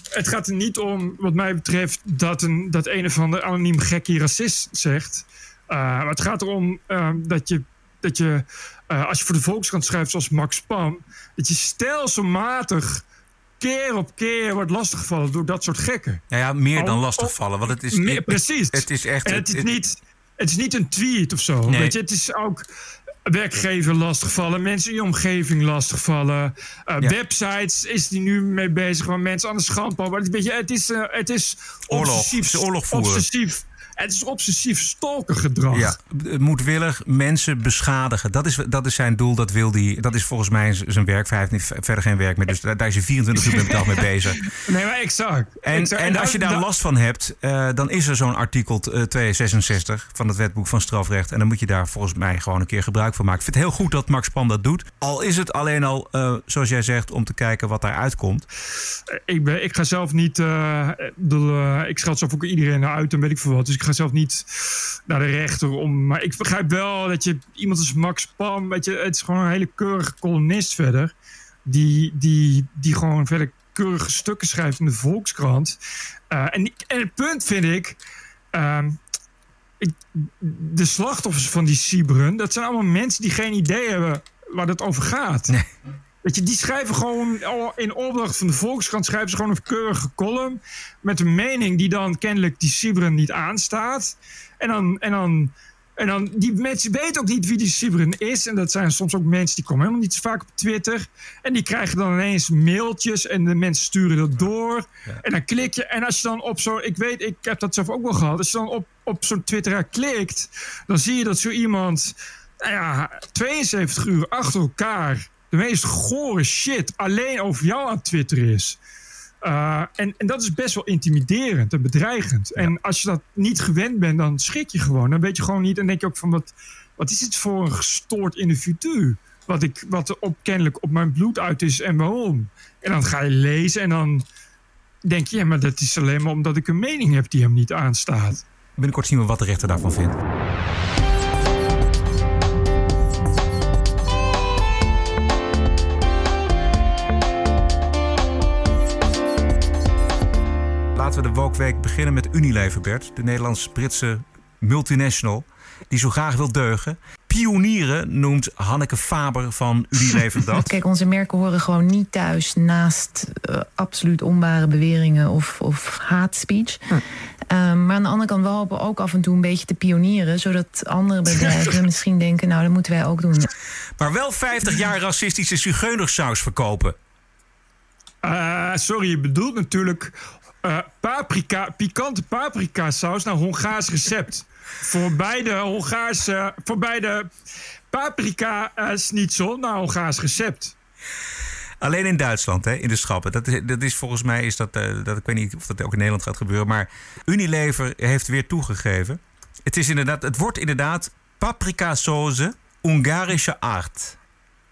Het gaat er niet om, wat mij betreft, dat een, dat een of ander anoniem gekkie racist zegt. Uh, maar het gaat erom uh, dat je, dat je uh, als je voor de Volkskrant schrijft zoals Max Pam, dat je stelselmatig keer op keer wordt lastiggevallen door dat soort gekken. Ja, ja meer dan lastigvallen. Want het is, meer, precies. Het is echt. En het is, niet, het is niet een tweet of zo. Nee. Weet je, het is ook werkgever lastigvallen, mensen in je omgeving lastigvallen. Uh, ja. Websites is die nu mee bezig waar mensen aan de schandpaal. Je, het is, uh, het is obsessief. Oorlog, oorlog voeren. Obsessief het is obsessief stalkergedrag. Ja, moedwillig mensen beschadigen. Dat is, dat is zijn doel. Dat, wil die, dat is volgens mij zijn werk. Hij heeft niet verder geen werk meer. Dus daar is hij 24 uur per dag mee bezig. Nee, maar exact. En, exact. en, als je daar last van hebt, uh, dan is er zo'n artikel 266 van het wetboek van strafrecht. En dan moet je daar volgens mij gewoon een keer gebruik van maken. Ik vind het heel goed dat Max Pan dat doet. Al is het alleen al, uh, zoals jij zegt, om te kijken wat daaruit komt. Ik, ben, ik ga zelf niet. De, ik schat zelf ook iedereen uit en weet ik veel wat. Dus ik ga zelf niet naar de rechter om. Maar ik begrijp wel dat je iemand als Max Pam, weet je, het is gewoon een hele keurige columnist verder. die, die, die gewoon verder keurige stukken schrijft in de Volkskrant. Uh, en, en het punt vind ik. Uh, ik, de slachtoffers van die Siebren, dat zijn allemaal mensen die geen idee hebben waar het over gaat. Nee. Weet je, die schrijven gewoon in opdracht van de Volkskrant schrijven ze gewoon een keurige column met een mening die dan kennelijk die Sibren niet aanstaat. En dan, en dan, en dan die mensen weten ook niet wie die Sibren is. En dat zijn soms ook mensen die komen helemaal niet zo vaak op Twitter. En die krijgen dan ineens mailtjes en de mensen sturen dat door. En dan klik je. En als je dan op zo'n, ik weet, ik heb dat zelf ook wel gehad. Als je dan op, op zo'n Twitter klikt, dan zie je dat zo iemand, nou ja, 72 uur achter elkaar de meest gore shit alleen over jou aan Twitter is. Uh, en, en dat is best wel intimiderend en bedreigend. En als je dat niet gewend bent, dan schrik je gewoon. Dan weet je gewoon niet. En denk je ook van wat, wat is dit voor een gestoord individu? Wat, ik, wat er op, kennelijk op mijn bloed uit is en waarom. En dan ga je lezen en dan denk je, ja, maar dat is alleen maar omdat ik een mening heb die hem niet aanstaat. Binnenkort zien we wat de rechter daarvan vindt. Laten we de Wokweek beginnen met Unilever, Bert. De Nederlands-Britse multinational die zo graag wil deugen. Pionieren noemt Hanneke Faber van Unilever dat. Kijk, onze merken horen gewoon niet thuis naast uh, absoluut onware beweringen of, of haatspeech. Hm. Um, maar aan de andere kant, we hopen ook af en toe een beetje te pionieren, zodat andere bedrijven misschien denken: nou, dat moeten wij ook doen. Maar wel 50 jaar racistische zigeunersaus verkopen. Uh, sorry, je bedoelt natuurlijk uh, paprika, pikante paprika saus naar Hongaars recept. voor beide Hongaarse, voor beide paprika uh, schnitzel naar Hongaars recept. Alleen in Duitsland, hè, in de schappen. Dat is, dat is volgens mij, is dat, uh, dat, ik weet niet of dat ook in Nederland gaat gebeuren. Maar Unilever heeft weer toegegeven. Het, is inderdaad, het wordt inderdaad paprika sauce Hongarische aard.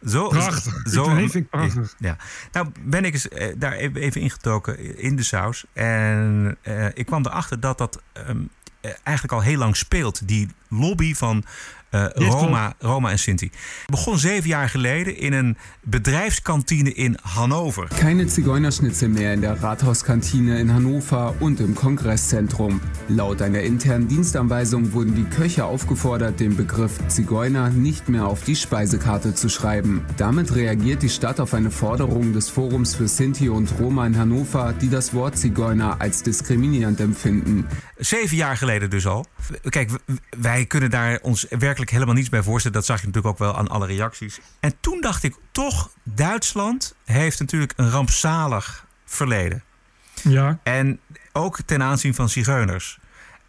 Zo, prachtig. Zo, ik vind prachtig. Ja. Nou ben ik eens, eh, daar even ingetoken in de saus. En eh, ik kwam erachter dat dat um, eigenlijk al heel lang speelt. Die lobby van uh, Roma, Roma en Sinti. Begon zeven jaar geleden in een bedrijfskantine in Hannover. Keine Zigeunerschnitzel mehr in der Rathauskantine in Hannover und im Kongresszentrum. Laut einer internen Dienstanweisung wurden die Köche aufgefordert, den Begriff Zigeuner nicht mehr auf die Speisekarte zu schreiben. Damit reagiert die Stadt auf eine Forderung des Forums für Sinti und Roma in Hannover, die das Wort Zigeuner als diskriminierend empfinden. Zeven jaar geleden dus al. Kijk, wij kunnen daar ons werkelijk helemaal niets bij voorstellen. Dat zag je natuurlijk ook wel aan alle reacties. En toen dacht ik toch, Duitsland heeft natuurlijk een rampzalig verleden. Ja. En ook ten aanzien van zigeuners.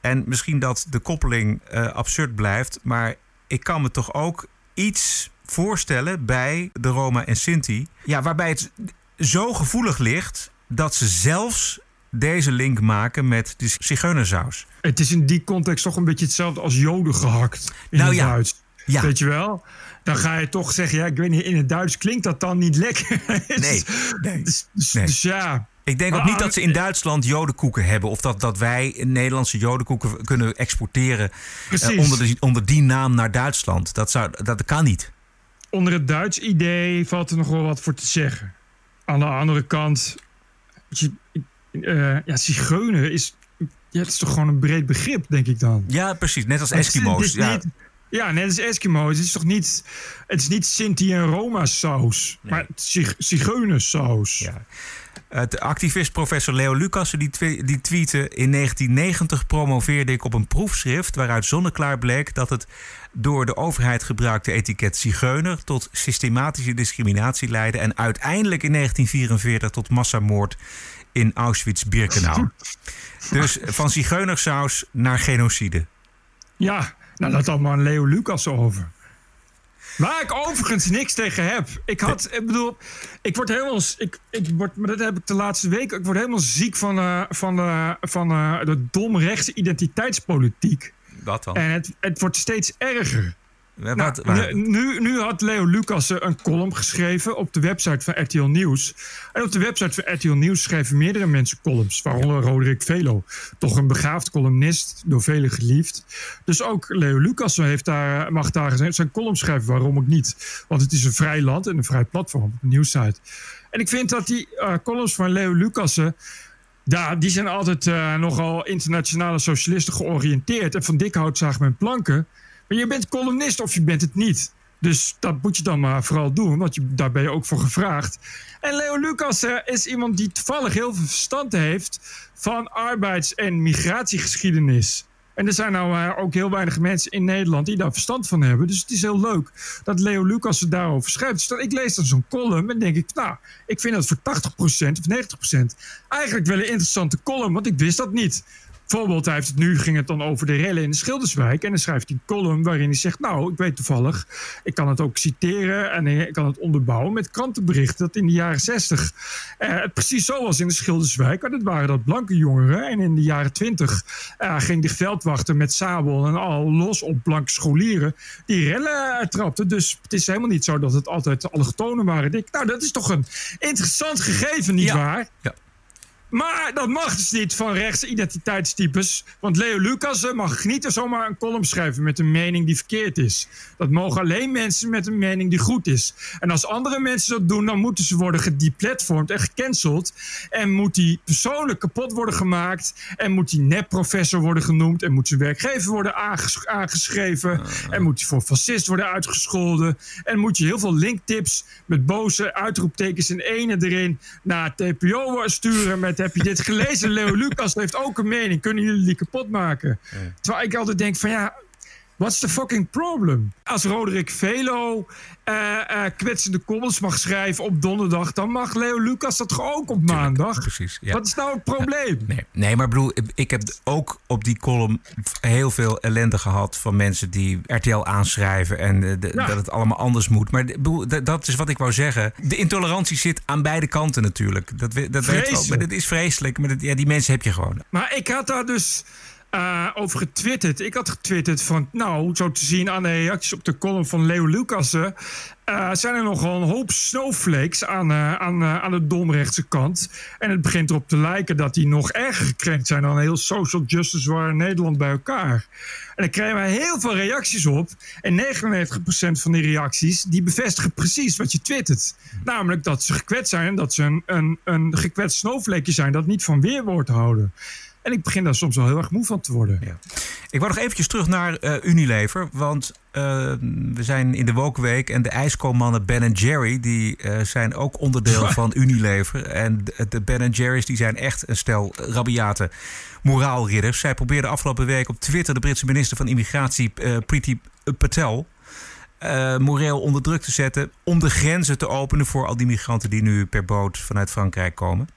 En misschien dat de koppeling uh, absurd blijft, maar ik kan me toch ook iets voorstellen bij de Roma en Sinti. Ja, waarbij het zo gevoelig ligt dat ze zelfs deze link maken met de zigeunersaus. Het is in die context toch een beetje hetzelfde als joden gehakt in nou, het ja. Duits. Ja. Weet je wel? Dan ga je toch zeggen, ja, ik weet niet, in het Duits klinkt dat dan niet lekker. nee, nee. Dus, nee. ja. Ik denk ook niet dat ze in Duitsland jodenkoeken hebben. Of dat, dat wij Nederlandse jodenkoeken kunnen exporteren uh, onder, de, onder die naam naar Duitsland. Dat, zou, dat kan niet. Onder het Duits idee valt er nog wel wat voor te zeggen. Aan de andere kant, je, uh, ja, zigeuner is, ja, het is toch gewoon een breed begrip, denk ik dan. Ja, precies. Net als Eskimo's. ja. Niet, ja, net als Eskimo's. Het is toch niet, het is niet Sinti en Roma saus, nee. maar zigeunersaus. Ja. Het activist professor Leo Lucassen die, die tweette... in 1990 promoveerde ik op een proefschrift... waaruit zonneklaar bleek dat het door de overheid gebruikte etiket zigeuner... tot systematische discriminatie leidde... en uiteindelijk in 1944 tot massamoord in Auschwitz-Birkenau. dus van zigeunersaus naar genocide. Ja, nou dat had maar Leo Lucas over. Waar ik overigens niks tegen heb. Ik had, ik bedoel, ik word helemaal, ik, ik word, maar dat heb ik de laatste week. Ik word helemaal ziek van, uh, van, uh, van uh, de domrechtse identiteitspolitiek. Wat dan? En het, het wordt steeds erger. Wat, Nou, waar- nu, nu had Leo Lucas een column geschreven op de website van RTL Nieuws. En op de website van RTL Nieuws schreven meerdere mensen columns. Waaronder Roderick Velo. Toch een begaafd columnist, door velen geliefd. Dus ook Leo Lucas heeft daar, mag daar zijn- zijn column schrijven. Waarom ook niet? Want het is een vrij land en een vrij platform op een nieuwssite. En ik vind dat die eh, columns van Leo Lucassen... Ja, die zijn altijd eh, nogal internationale socialisten georiënteerd. En van dik hout zagen men planken. Maar je bent columnist of je bent het niet. Dus dat moet je dan maar vooral doen, want je, daar ben je ook voor gevraagd. En Leo Lucas eh, is iemand die toevallig heel veel verstand heeft van arbeids- en migratiegeschiedenis. En er zijn nou eh, ook heel weinig mensen in Nederland die daar verstand van hebben. Dus het is heel leuk dat Leo Lucas het daarover schrijft. Dus ik lees dan zo'n column en denk ik, nou, ik vind dat voor 80% of 90% eigenlijk wel een interessante column, want ik wist dat niet. Bijvoorbeeld, hij heeft het nu ging het dan over de rellen in de Schilderswijk. En dan schrijft hij een column waarin hij zegt: Nou, ik weet toevallig, ik kan het ook citeren en ik kan het onderbouwen met krantenberichten dat in de jaren 60 eh, het precies zo was in de Schilderswijk. Maar dat waren dat blanke jongeren. En in de jaren 20 eh, ging de veldwachter met sabel en al los op blanke scholieren die rellen trapten. Dus het is helemaal niet zo dat het altijd allochtonen waren. Ik nou, dat is toch een interessant gegeven, nietwaar? Ja. Maar dat mag dus niet van rechtse identiteitstypes. Want Leo Lucas mag niet zomaar een column schrijven met een mening die verkeerd is. Dat mogen alleen mensen met een mening die goed is. En als andere mensen dat doen, dan moeten ze worden gedeplatformd en gecanceld. En moet die persoonlijk kapot worden gemaakt. En moet die nepprofessor worden genoemd. En moet zijn werkgever worden aanges- aangeschreven. En moet hij voor fascist worden uitgescholden. En moet je heel veel linktips met boze uitroeptekens en ene erin naar TPO sturen. Met heb je dit gelezen? Leo Lucas heeft ook een mening. Kunnen jullie die kapot maken? Terwijl ik altijd denk van ja, what's the fucking problem? Als Roderick Velo eh, eh, kwetsende columns mag schrijven op donderdag, dan mag Leo Lucas dat ook op maandag? Precies. Ja. Wat is nou het probleem? Nee, nee, maar bedoel, ik heb ook op die column heel veel ellende gehad van mensen die RTL aanschrijven en eh, de- Ja. dat het allemaal anders moet. Maar dat- is wat ik wou zeggen. De intolerantie zit aan beide kanten natuurlijk. Dat, we- dat weet wel. Maar dit is vreselijk. Maar dat, ja, die mensen heb je gewoon. Maar ik had daar dus eh, over getwitterd. Ik had getwitterd van, nou, zo te zien aan de reacties op de column van Leo Lucassen... eh, zijn er nogal een hoop snowflakes aan, eh, aan, aan de domrechtse kant. En het begint erop te lijken dat die nog erger gekrenkt zijn... dan heel social justice waar Nederland bij elkaar. En dan krijgen wij heel veel reacties op. En 99% van die reacties, die bevestigen precies wat je twittert. Namelijk dat ze gekwetst zijn en dat ze een, een, een gekwetst snowflakeje zijn... dat niet van weerwoord houden. En ik begin daar soms wel heel erg moe van te worden. Ik wou nog eventjes terug naar eh, Unilever. Want eh, we zijn in de Wokweek en de ijskoolmannen Ben Jerry... die eh, zijn ook onderdeel van Unilever. En de, de Ben Jerry's die zijn echt een stel rabiate moraalridders. Zij probeerden afgelopen week op Twitter... de Britse minister van Immigratie eh, Priti Patel... eh, moreel onder druk te zetten... om de grenzen te openen voor al die migranten... die nu per boot vanuit Frankrijk komen.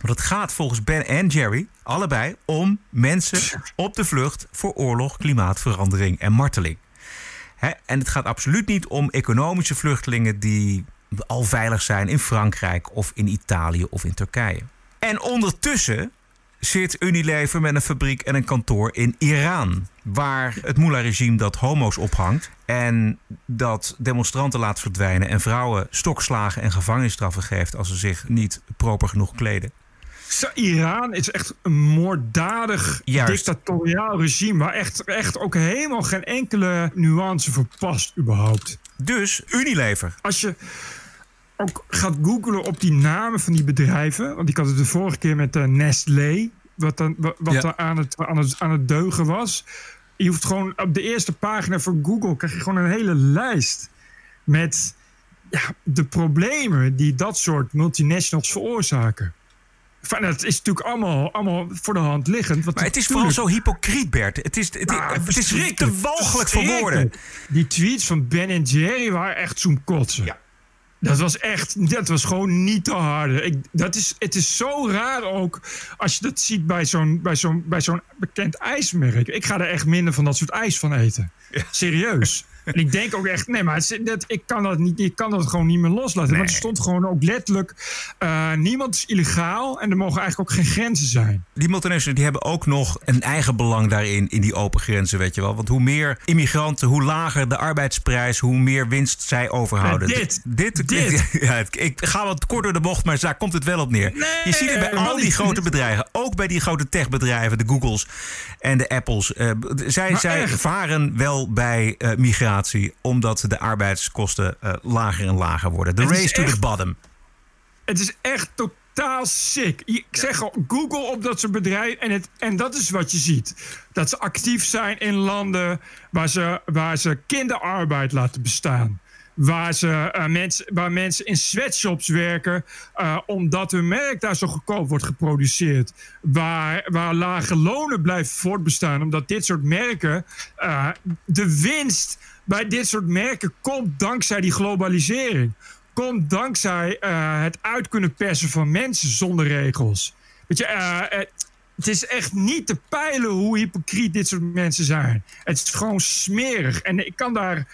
Want het gaat volgens Ben en Jerry allebei om mensen op de vlucht voor oorlog, klimaatverandering en marteling. En het gaat absoluut niet om economische vluchtelingen die al veilig zijn in Frankrijk of in Italië of in Turkije. En ondertussen zit Unilever met een fabriek en een kantoor in Iran. Waar het Mullah-regime dat homo's ophangt. En dat demonstranten laat verdwijnen. En vrouwen stokslagen en gevangenisstraffen geeft als ze zich niet proper genoeg kleden. Iran is echt een moorddadig Juist. dictatoriaal regime... waar echt, echt ook helemaal geen enkele nuance voor past überhaupt. Dus Unilever. Als je ook gaat googlen op die namen van die bedrijven... want ik had het de vorige keer met eh, Nestlé... wat, dan, wa- wat Ja. er aan het, aan, het, aan het deugen was. Je hoeft gewoon op de eerste pagina van Google... krijg je gewoon een hele lijst met ja, de problemen... die dat soort multinationals veroorzaken. Enfin, dat is natuurlijk allemaal, allemaal voor de hand liggend. want Maar het is vooral zo hypocriet, Bert. Het is, het, Ja, het is te walgelijk voor woorden. Die tweets van Ben en Jerry waren echt zo'n kotsen. Dat was echt, dat was gewoon niet te harde. Ik, dat is, het is zo raar ook als je dat ziet bij zo'n, bij, zo'n, bij zo'n bekend ijsmerk. Ik ga er echt minder van dat soort ijs van eten. Serieus. En ik denk ook echt, nee, maar het dat, ik, kan dat niet, ik kan dat gewoon niet meer loslaten. Want er stond gewoon ook letterlijk, eh, niemand is illegaal en er mogen eigenlijk ook geen grenzen zijn. Die multinationals die hebben ook nog een eigen belang daarin, in die open grenzen, weet je wel. Want hoe meer immigranten, hoe lager de arbeidsprijs, hoe meer winst zij overhouden. Ja, dit, dit, dit. Ja, ik ga wat kort door de bocht, maar daar komt het wel op neer. je ziet het bij al die grote bedrijven, ook bij die grote techbedrijven, de Googles en de Apples. eh, zij zij echt. varen wel bij eh, omdat de arbeidskosten eh, lager en lager worden. The race to the bottom. Het is echt totaal sick. Ik zeg al, Google op dat soort bedrijven. En, het, en dat is wat je ziet. Dat ze actief zijn in landen waar ze, waar ze kinderarbeid laten bestaan. Waar, ze, eh, mensen, waar mensen in sweatshops werken eh, omdat hun merk daar zo goedkoop wordt geproduceerd. Waar, waar lage lonen blijven voortbestaan omdat dit soort merken de winst bij dit soort merken komt dankzij die globalisering. Komt dankzij eh, het uit kunnen persen van mensen zonder regels. Weet je, eh, eh, het is echt niet te peilen hoe hypocriet dit soort mensen zijn. Het is gewoon smerig. En ik kan daar.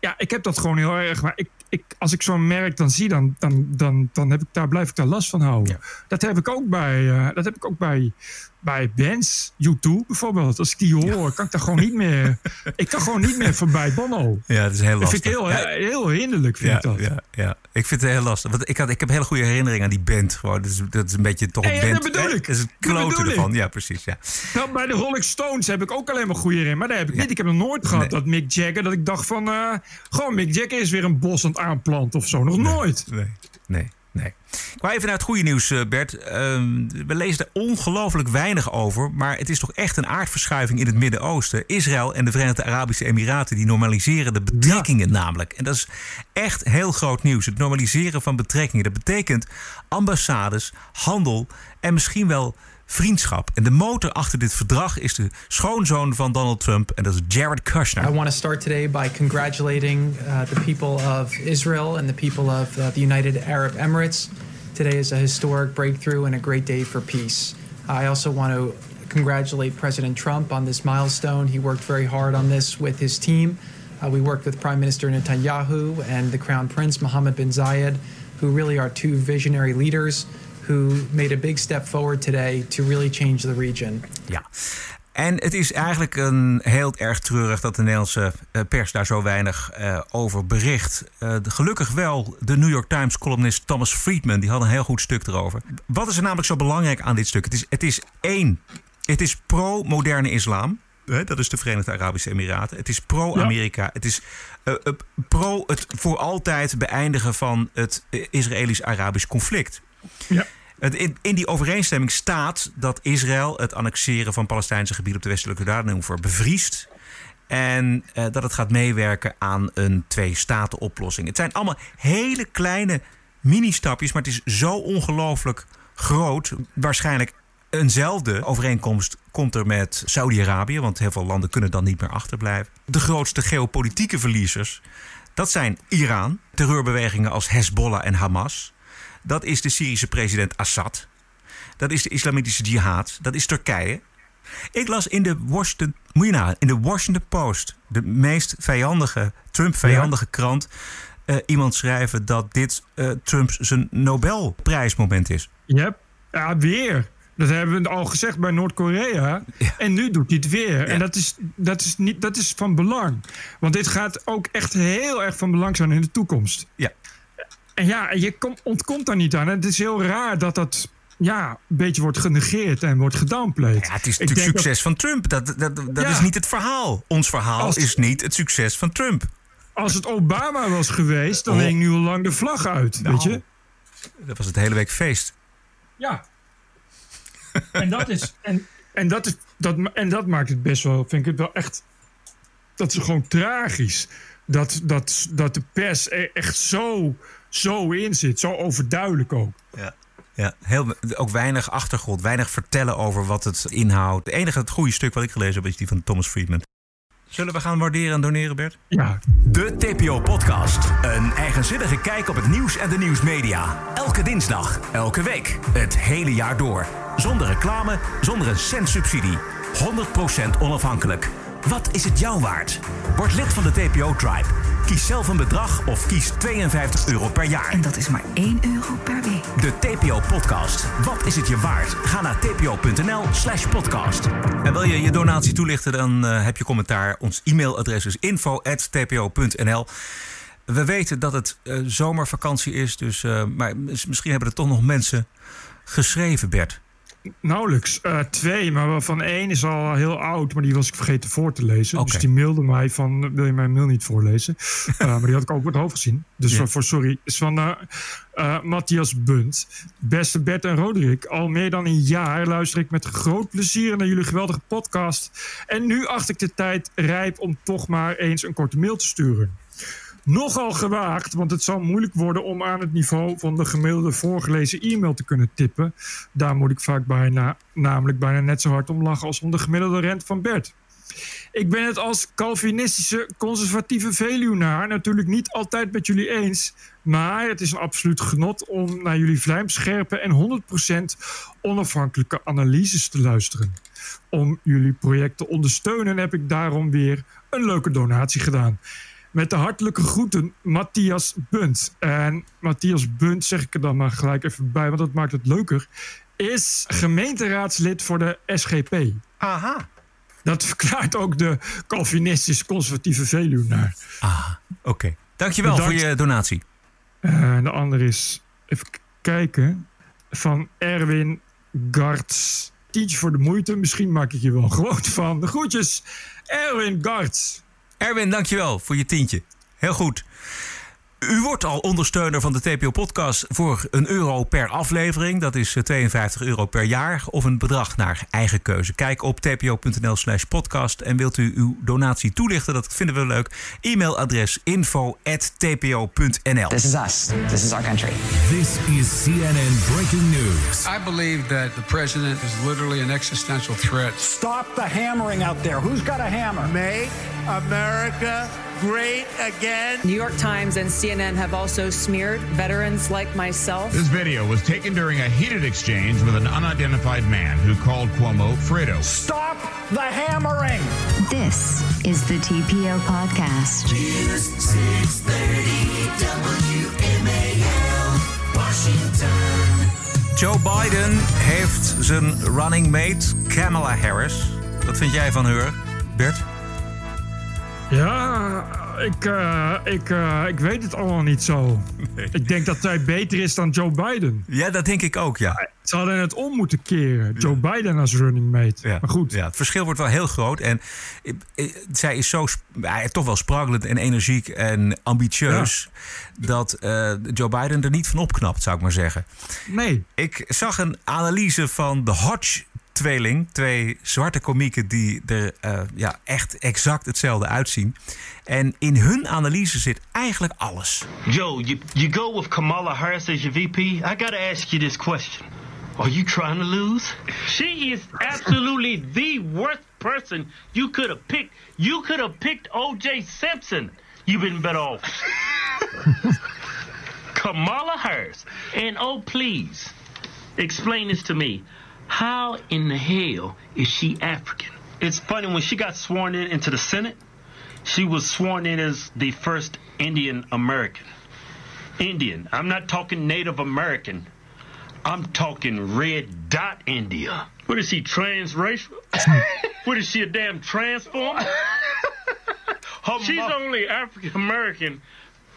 Ja, ik heb dat gewoon heel erg. Maar ik, ik, als ik zo'n merk dan zie, dan, dan, dan, dan heb ik daar, blijf ik daar last van houden. Dat heb ik ook bij, dat heb ik ook bij, bij bands, YouTube bijvoorbeeld. Als ik die hoor, kan ik daar gewoon niet meer. Ik kan gewoon niet meer voorbij Bono. Ja, dat is heel Dat lastig. vind ik heel, heel hinderlijk, vind ja, ik dat. Ja, ja, ik vind het heel lastig. Want ik, had, ik heb hele goede herinneringen aan die band. Gewoon. Dat, is, dat is een beetje toch een ja, band. dat bedoel ik. Dat is het Dat ik. ervan. Ja, precies. Ja. Nou, bij de Rolling Stones heb ik ook alleen maar goede in. Maar daar heb ik niet. Ik heb nog nooit gehad Nee. dat Mick Jagger... dat ik dacht van... eh, gewoon, Mick Jagger is weer een bos aan het aanplanten of zo. Nog nooit. Nee, nee, nee. Ik wou even naar het goede nieuws, eh, Bert. Ehm, we lezen er ongelooflijk weinig over. Maar het is toch echt een aardverschuiving in het Midden-Oosten. Israël en de Verenigde Arabische Emiraten die normaliseren de betrekkingen namelijk. En dat is echt heel groot nieuws. Het normaliseren van betrekkingen. Dat betekent ambassades, handel en misschien wel vriendschap. En de motor achter dit verdrag is de schoonzoon van Donald Trump. En dat is Jared Kushner. I want to start today by congratulating uh, the people of Israel and the people of uh, the United Arab Emirates. Today is a historic breakthrough and a great day for peace. I also want to congratulate President Trump on this milestone. He worked very hard on this with his team. Uh, we worked with Prime Minister Netanyahu and the Crown Prince Mohammed bin Zayed, who really are two visionary leaders who made a big step forward today to really change the region. Ja. En het is eigenlijk een heel erg treurig dat de Nederlandse eh, pers daar zo weinig eh, over bericht. Eh, gelukkig wel de New York Times columnist Thomas Friedman, die had een heel goed stuk erover. Wat is er namelijk zo belangrijk aan dit stuk? Het is, het is één, het is pro-moderne islam. Hè, Dat is de Verenigde Arabische Emiraten. Het is pro-Amerika. Het is pro het voor altijd beëindigen van het Israëlisch-Arabisch conflict. Het- In, die overeenstemming staat dat Israël het annexeren van Palestijnse gebieden op de westelijke Jordaanoever bevriest. En eh, dat het gaat meewerken aan een twee-staten-oplossing. Het zijn allemaal hele kleine mini-stapjes, maar het is zo ongelooflijk groot. Waarschijnlijk eenzelfde overeenkomst komt er met Saudi-Arabië, want heel veel landen kunnen dan niet meer achterblijven. De grootste geopolitieke verliezers, dat zijn Iran, terreurbewegingen als Hezbollah en Hamas. Dat is de Syrische president Assad. Dat is de Islamitische Jihad. Dat is Turkije. Ik las in de Washington, moet je in de Washington Post, de meest vijandige, Trump-vijandige krant, eh, iemand schrijven dat dit eh, Trumps zijn Nobelprijsmoment is. Yep. Ja, weer. Dat hebben we al gezegd bij Noord-Korea. En nu doet hij het weer. En dat is, dat, is niet, dat is van belang. Want dit gaat ook echt heel erg van belang zijn in de toekomst. Ja. En ja, je kom, ontkomt daar niet aan. Het is heel raar dat dat ja, een beetje wordt genegeerd en wordt gedownplayed. Ja, het is natuurlijk succes van Trump. Dat, dat, dat Ja. is niet het verhaal. Ons verhaal Als- is niet het succes van Trump. Als het Obama was geweest, dan Oh. hing nu al lang de vlag uit. Nou. Weet je? Dat was het hele week feest. Ja. En dat is. En, en, dat, is dat, en dat maakt het best wel, vind ik het wel echt. Dat is gewoon tragisch. Dat, dat, dat de pers er echt zo, zo in zit. Zo overduidelijk ook. Ja. Ja, heel, ook weinig achtergrond, weinig vertellen over wat het inhoudt. Het enige het goede stuk wat ik gelezen heb is die van Thomas Friedman. Zullen we gaan waarderen en doneren, Bert? Ja. De TPO-podcast. Een eigenzinnige kijk op het nieuws en de nieuwsmedia. Elke dinsdag, elke week, het hele jaar door. Zonder reclame, zonder een cent subsidie. 100% onafhankelijk. Wat is het jou waard? Word lid van de TPO-tribe. Kies zelf een bedrag of kies 52 euro per jaar. En dat is maar 1 euro per week. De TPO-podcast. Wat is het je waard? Ga naar tpo.nl slash podcast. En wil je je donatie toelichten, dan eh, heb je commentaar. Ons e-mailadres is info.tpo.nl. We weten dat het eh, zomervakantie is, dus, eh, maar mis- misschien hebben er toch nog mensen geschreven, Bert. Nauwelijks. Eh, twee, maar waarvan één is al heel oud, maar die was ik vergeten voor te lezen. Dus die mailde mij van, wil je mijn mail niet voorlezen? Eh, maar die had ik ook op het hoofd gezien. Dus Ja. voor, sorry. Is van eh, eh, Matthias Bunt. Beste Bert en Roderick, al meer dan een jaar luister ik met groot plezier naar jullie geweldige podcast. En nu acht ik de tijd rijp om toch maar eens een korte mail te sturen. Nogal gewaagd, want het zal moeilijk worden om aan het niveau van de gemiddelde voorgelezen e-mail te kunnen tippen. Daar moet ik vaak bijna, namelijk bijna net zo hard om lachen als om de gemiddelde rent van Bert. Ik ben het als Calvinistische conservatieve Veluwnaar natuurlijk niet altijd met jullie eens. Maar het is een absoluut genot om naar jullie vlijmscherpe en 100% onafhankelijke analyses te luisteren. Om jullie project te ondersteunen heb ik daarom weer een leuke donatie gedaan. Met de hartelijke groeten, Matthias Bunt. En Matthias Bunt, zeg ik er dan maar gelijk even bij, want dat maakt het leuker, is gemeenteraadslid voor de SGP. Aha. Dat verklaart ook de Calvinistisch conservatieve Veluwnaar. Ah, oké. Dankjewel Bedankt. voor je donatie. Eh, En de andere is, even kijken, van Erwin Garts. Teach voor de moeite, misschien maak ik je wel groot van. De groetjes, Erwin Garts. Erwin, dankjewel voor je tientje. Heel goed. U wordt al ondersteuner van de TPO-podcast voor een euro per aflevering. Dat is eh, 52 euro per jaar of een bedrag naar eigen keuze. Kijk op tpo.nl slash podcast en wilt u uw donatie toelichten? Dat vinden we leuk. E-mailadres info.tpo.nl This is us. This is our country. This is CNN breaking news. I believe that the president is literally an existential threat. Stop the hammering out there. Who's got a hammer? Make America great again. New York Times and CNN have also smeared veterans like myself. This video was taken during a heated exchange with an unidentified man who called Cuomo Fredo. Stop the hammering. This is the TPO podcast. News 630 WMAL, Washington. Joe Biden heeft zijn running mate Kamala Harris. Wat vind jij van haar, Bert? Ja, ik, eh, ik, eh, ik weet het allemaal niet zo. Ik denk dat zij beter is dan Joe Biden. Ja, dat denk ik ook, ja. Ze hadden het om moeten keren. Joe Biden als running mate. Ja. Maar goed. Ja, het verschil wordt wel heel groot. En eh, zij is zo toch wel sprankelend en energiek en ambitieus. Dat Joe Biden er niet van opknapt, zou ik maar zeggen. Nee. Ik zag een analyse van de Hodge. Tweeling, twee zwarte komieken die er eh, ja, echt exact hetzelfde uitzien. En in hun analyse zit eigenlijk alles. Joe, you, you go with Kamala Harris as your VP? I gotta ask you this question. Are you trying to lose? She is absolutely the worst person you could have picked. You could have picked O.J. Simpson. You've been better off. Kamala Harris. And oh, please, explain this to me. How in the hell is she African? It's funny, when she got sworn in into the Senate, she was sworn in as the first Indian American. Indian. I'm not talking Native American. I'm talking red dot India. What is she, transracial? what is she, a damn transformer? She's only African American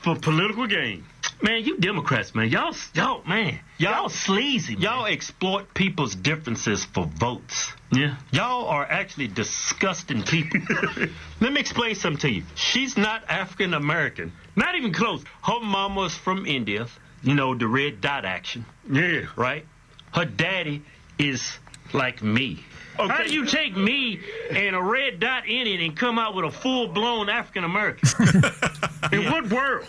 for political gain. Man, you Democrats, man, y'all, y'all, man, y'all sleazy. Y'all exploit people's differences for votes. Yeah. Y'all are actually disgusting people. Let me explain something to you. She's not African American. Not even close. Her mama's from India. You know, the red dot action. Yeah. Right? Her daddy is like me. Okay. How do you take me and a red dot in it and come out with a full blown African American? in what world?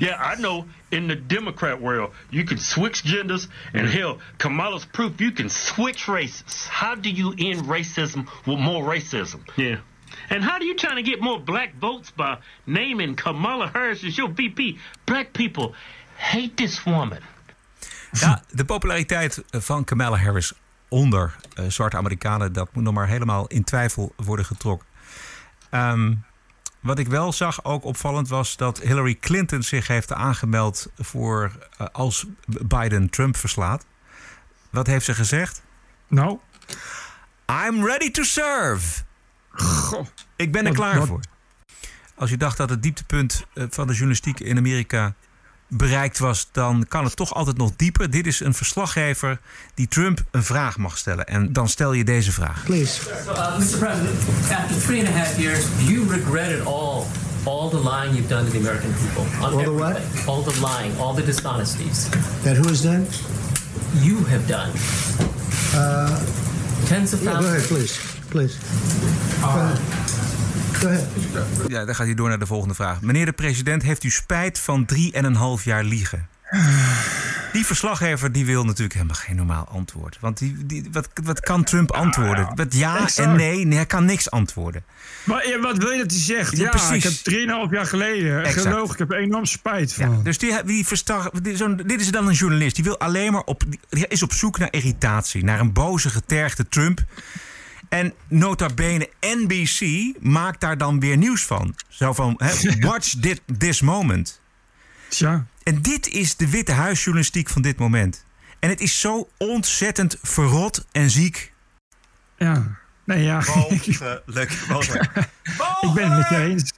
Yeah, I know. In the Democrat world, you can switch genders, and hell, Kamala's proof you can switch races. How do you end racism with more racism? Yeah. And how do you trying to get more black votes by naming Kamala Harris as your VP? Black people hate this woman. Ja, de populariteit van Kamala Harris onder eh, zwarte Amerikanen, dat moet nog maar helemaal in twijfel worden getrokken. Ehm, wat ik wel zag, ook opvallend, was dat Hillary Clinton zich heeft aangemeld voor eh, als Biden Trump verslaat. Wat heeft ze gezegd? Nou? I'm ready to serve. Goh. Ik ben er Wat- klaar wat- voor. Als je dacht dat het dieptepunt eh, van de journalistiek in Amerika bereikt was, dan kan het toch altijd nog dieper. Dit is een verslaggever die Trump een vraag mag stellen. En dan stel je deze vraag. Please. Uh, Mr. President, after three and a half years, you regretted all all the lying you've done to the American people. On All the everything. All the lying, all the dishonesties. That who has done? You have done. Uh, Tens of yeah, go ahead, thousands. please. Please. Ahead. Ja, dan gaat hij door naar de volgende vraag. Meneer de president, heeft u spijt van drie en een half jaar liegen? Die verslaggever die wil natuurlijk helemaal geen normaal antwoord. Want die, die, wat, wat kan Trump antwoorden? Wat ja en nee? Nee, hij kan niks antwoorden. Maar ja, wat wil je dat hij zegt? Ja, Ja, precies. ik heb 3,5 jaar geleden Exact. gelogen. Ik heb er enorm spijt van. Dus die, die zo'n- dit is dan een journalist. Die wil alleen maar op, die is op zoek naar irritatie. Naar een boze, getergde Trump. En nota bene NBC maakt daar dan weer nieuws van. Zo van, hè, watch dit, this moment. Tja. En dit is de Witte Huisjournalistiek van dit moment. En het is zo ontzettend verrot en ziek. Ja. Nee, ja. Mogelijk, mogelijk. ik ben het met je eens.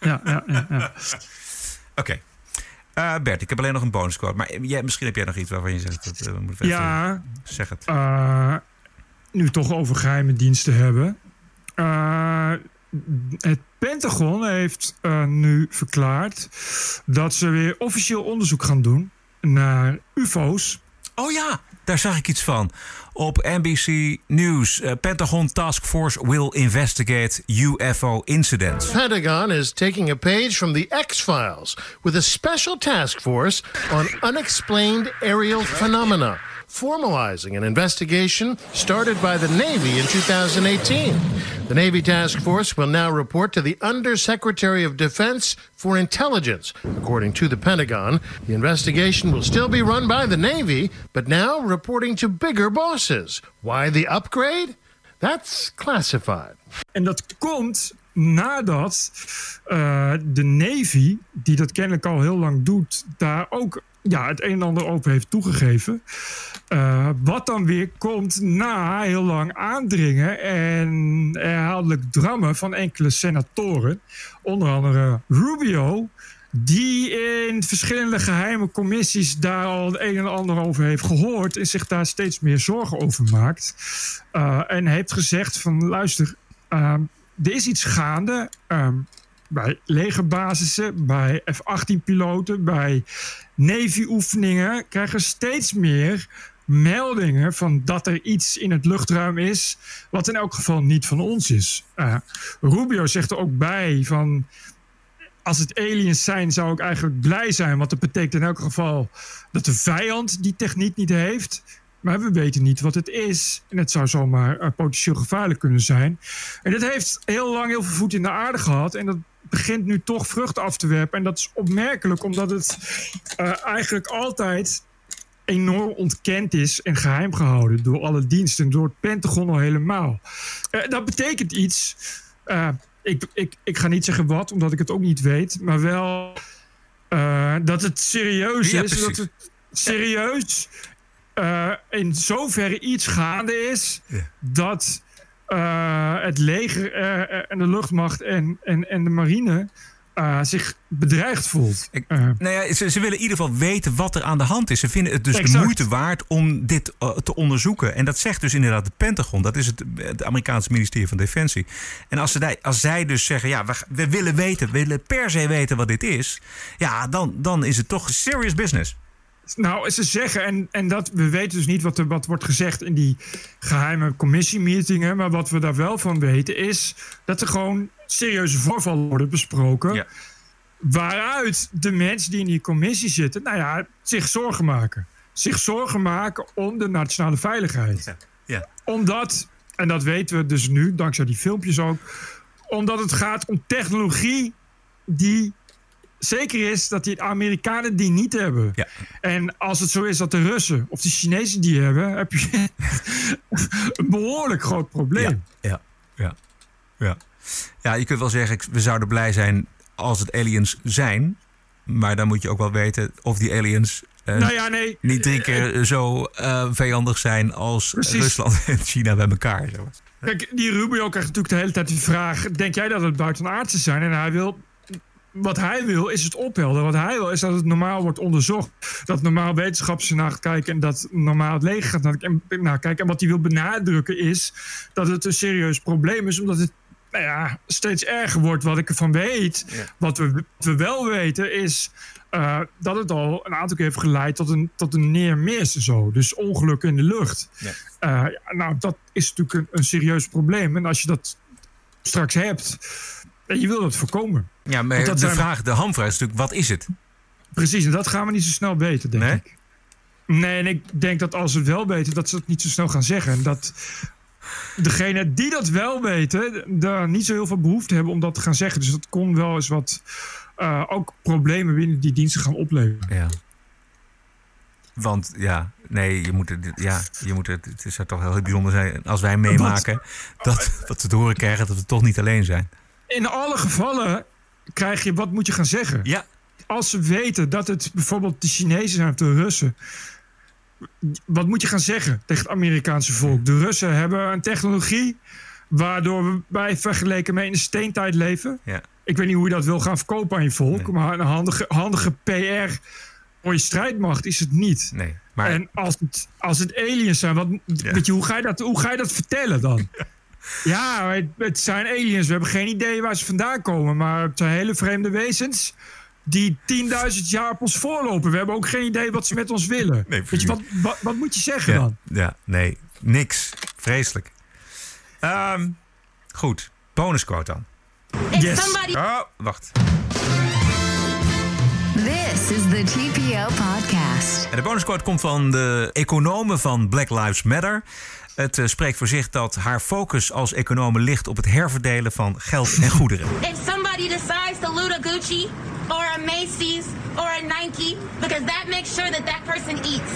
Ja, ja, ja. ja. Oké. Eh, Bert, ik heb alleen nog een bonusquote. Maar jij, misschien heb jij nog iets waarvan je zegt... Dat, eh, we moeten even Ja. Zeg het. Eh, nu toch over geheime diensten hebben. Eh, het Pentagon heeft eh, nu verklaard dat ze weer officieel onderzoek gaan doen naar UFO's. Oh ja, daar zag ik iets van. Op NBC News, eh, Pentagon Task Force will investigate UFO incidents. Pentagon is taking a page from the X Files with a special task force on unexplained aerial phenomena, formalizing an investigation started by the Navy in 2018. The Navy task force will now report to the Undersecretary of Defense for Intelligence. According to the Pentagon, the investigation will still be run by the Navy, but now reporting to bigger bosses. Why the upgrade? That's classified. En dat komt nadat eh, de Navy, die dat kennelijk al heel lang doet, daar ook ja, het een en ander over heeft toegegeven. Eh, wat dan weer komt na heel lang aandringen en herhaaldelijk drammen van enkele senatoren. Onder andere Rubio, die in verschillende geheime commissies daar al het een en ander over heeft gehoord en zich daar steeds meer zorgen over maakt. Eh, en heeft gezegd van luister, ehm, er is iets gaande ehm, bij legerbasissen, bij F-18-piloten, bij Navy-oefeningen krijgen steeds meer meldingen van dat er iets in het luchtruim is, wat in elk geval niet van ons is. Eh, Rubio zegt er ook bij van als het aliens zijn, zou ik eigenlijk blij zijn. Want dat betekent in elk geval dat de vijand die techniek niet heeft. Maar we weten niet wat het is. En het zou zomaar eh, potentieel gevaarlijk kunnen zijn. En dat heeft heel lang heel veel voet in de aarde gehad. En dat begint nu toch vruchten af te werpen. En dat is opmerkelijk, omdat het eh, eigenlijk altijd enorm ontkend is en geheim gehouden door alle diensten, door het Pentagon al helemaal. Eh, dat betekent iets. Eh, ik, ik, ik ga niet zeggen wat, omdat ik het ook niet weet, maar wel dat het serieus Ja, is. precies. Dat het serieus in zoverre iets gaande is dat eh, het leger eh, en de luchtmacht en, en, en de marine eh, zich bedreigd voelt. Eh, Nou ja, ze, ze willen in ieder geval weten wat er aan de hand is. Ze vinden het dus de moeite waard om dit eh, te onderzoeken. En dat zegt dus inderdaad het Pentagon. Dat is het, het Amerikaanse ministerie van Defensie. En als, ze, als zij dus zeggen, ja, we, we willen weten, we willen per se weten wat dit is. Ja, dan, dan is het toch serious business. Nou, ze zeggen, en, en dat, we weten dus niet wat er wat wordt gezegd in die geheime commissiemeetingen. Maar wat we daar wel van weten is dat er gewoon serieuze voorvallen worden besproken. Waaruit de mensen die in die commissie zitten, nou ja, zich zorgen maken. Zich zorgen maken om de nationale veiligheid. Ja. Omdat, en dat weten we dus nu, dankzij die filmpjes ook, omdat het gaat om technologie die zeker is dat die Amerikanen die niet hebben. En als het zo is dat de Russen of de Chinezen die hebben, heb je een behoorlijk groot probleem. Ja, ja, ja. Ja, je kunt wel zeggen, we zouden blij zijn als het aliens zijn. Maar dan moet je ook wel weten of die aliens eh, Nou ja, nee. niet drie keer zo eh, vijandig zijn als Precies. Rusland en China bij elkaar. Kijk, die Rubio krijgt natuurlijk de hele tijd die vraag... denk jij dat het buitenaardse zijn? En hij wil... Wat hij wil is het ophelderen. Wat hij wil is dat het normaal wordt onderzocht. Dat normaal wetenschappers naar gaat kijken... en dat normaal het leger gaat naar, naar kijken. En wat hij wil benadrukken is dat het een serieus probleem is... omdat het nou ja, steeds erger wordt. Wat ik ervan weet, wat, we, wat we wel weten is... eh, dat het al een aantal keer heeft geleid tot een, tot een neermis en zo. Dus ongelukken in de lucht. Eh, ja, nou, dat is natuurlijk een, een serieus probleem. En als je dat straks hebt, en je wil dat voorkomen. Ja, maar de zijn- vraag, de hamvraag is natuurlijk, wat is het? Precies, en dat gaan we niet zo snel weten, denk Nee? ik. Nee, en ik denk dat als ze het wel weten, dat ze het niet zo snel gaan zeggen. En dat degene die dat wel weten, daar niet zo heel veel behoefte hebben om dat te gaan zeggen. Dus dat kon wel eens wat eh, ook problemen binnen die diensten gaan opleveren. Ja. Want ja, nee, je moet het, ja, je moet het, het zou toch heel bijzonder zijn als wij meemaken dat, dat we te horen krijgen dat we toch niet alleen zijn. In alle gevallen krijg je, wat moet je gaan zeggen? Ja. Als ze weten dat het bijvoorbeeld de Chinezen zijn of de Russen. Wat moet je gaan zeggen tegen het Amerikaanse volk? De Russen hebben een technologie waardoor wij vergeleken mee in de steentijd leven. Ja. Ik weet niet hoe je dat wil gaan verkopen aan je volk, maar een handige, handige PR voor je strijdmacht is het niet. Nee, maar En als het, als het aliens zijn, wat, weet je, hoe, ga je dat, hoe ga je dat vertellen dan? Ja, het, het zijn aliens. We hebben geen idee waar ze vandaan komen. Maar het zijn hele vreemde wezens die 10.000 jaar op ons voorlopen. We hebben ook geen idee wat ze met ons willen. Nee, weet je, wat, wat, wat moet je zeggen ja, dan? ja, nee, niks. Vreselijk. Ehm, goed, bonusquote dan. Yes. Oh, wacht. This is the TPO podcast. En de bonusquote komt van de economen van Black Lives Matter. Het eh, spreekt voor zich dat haar focus als economen ligt op het herverdelen van geld en goederen. If somebody decides to loot a Gucci or a Macy's or a Nike, because that makes sure that that person eats.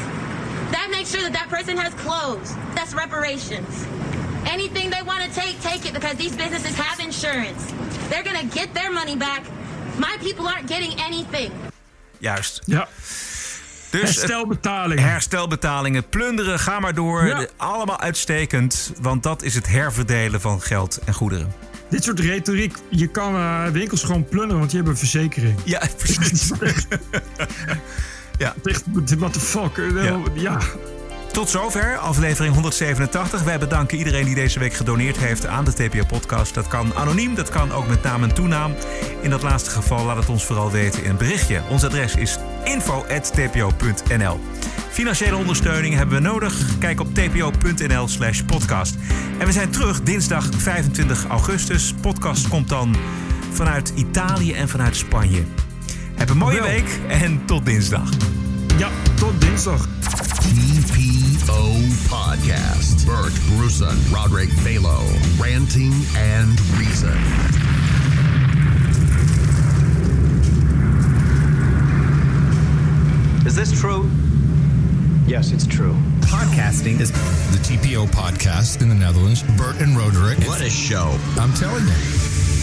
That makes sure that that person has clothes. That's reparations. Anything they want to take, take it because these businesses have insurance. They're going to get their money back. My people aren't getting anything. Juist. Ja. Dus Herstelbetalingen. Herstelbetalingen, plunderen, ga maar door. Ja. Allemaal uitstekend, want dat is het herverdelen van geld en goederen. Dit soort retoriek, je kan eh, winkels gewoon plunderen, want die hebben een verzekering. Ja, precies. ja. Echt, what the fuck? Eh, Ja. ja. Tot zover, aflevering 187. Wij bedanken iedereen die deze week gedoneerd heeft aan de TPO-podcast. Dat kan anoniem, dat kan ook met naam en toenaam. In dat laatste geval laat het ons vooral weten in een berichtje. Ons adres is info.tpo.nl. Financiële ondersteuning hebben we nodig. Kijk op tpo.nl slash podcast. En we zijn terug dinsdag 25 augustus. Podcast komt dan vanuit Italië en vanuit Spanje. Heb een mooie Wel. week en tot dinsdag. Ja, tot dinsdag. TPO Podcast. Bert Bruson, Roderick Balo, Ranting and Reason. Is this true? Yes, it's true. Podcasting is The TPO podcast in the Netherlands. Bert and Roderick. what a show. I'm telling you.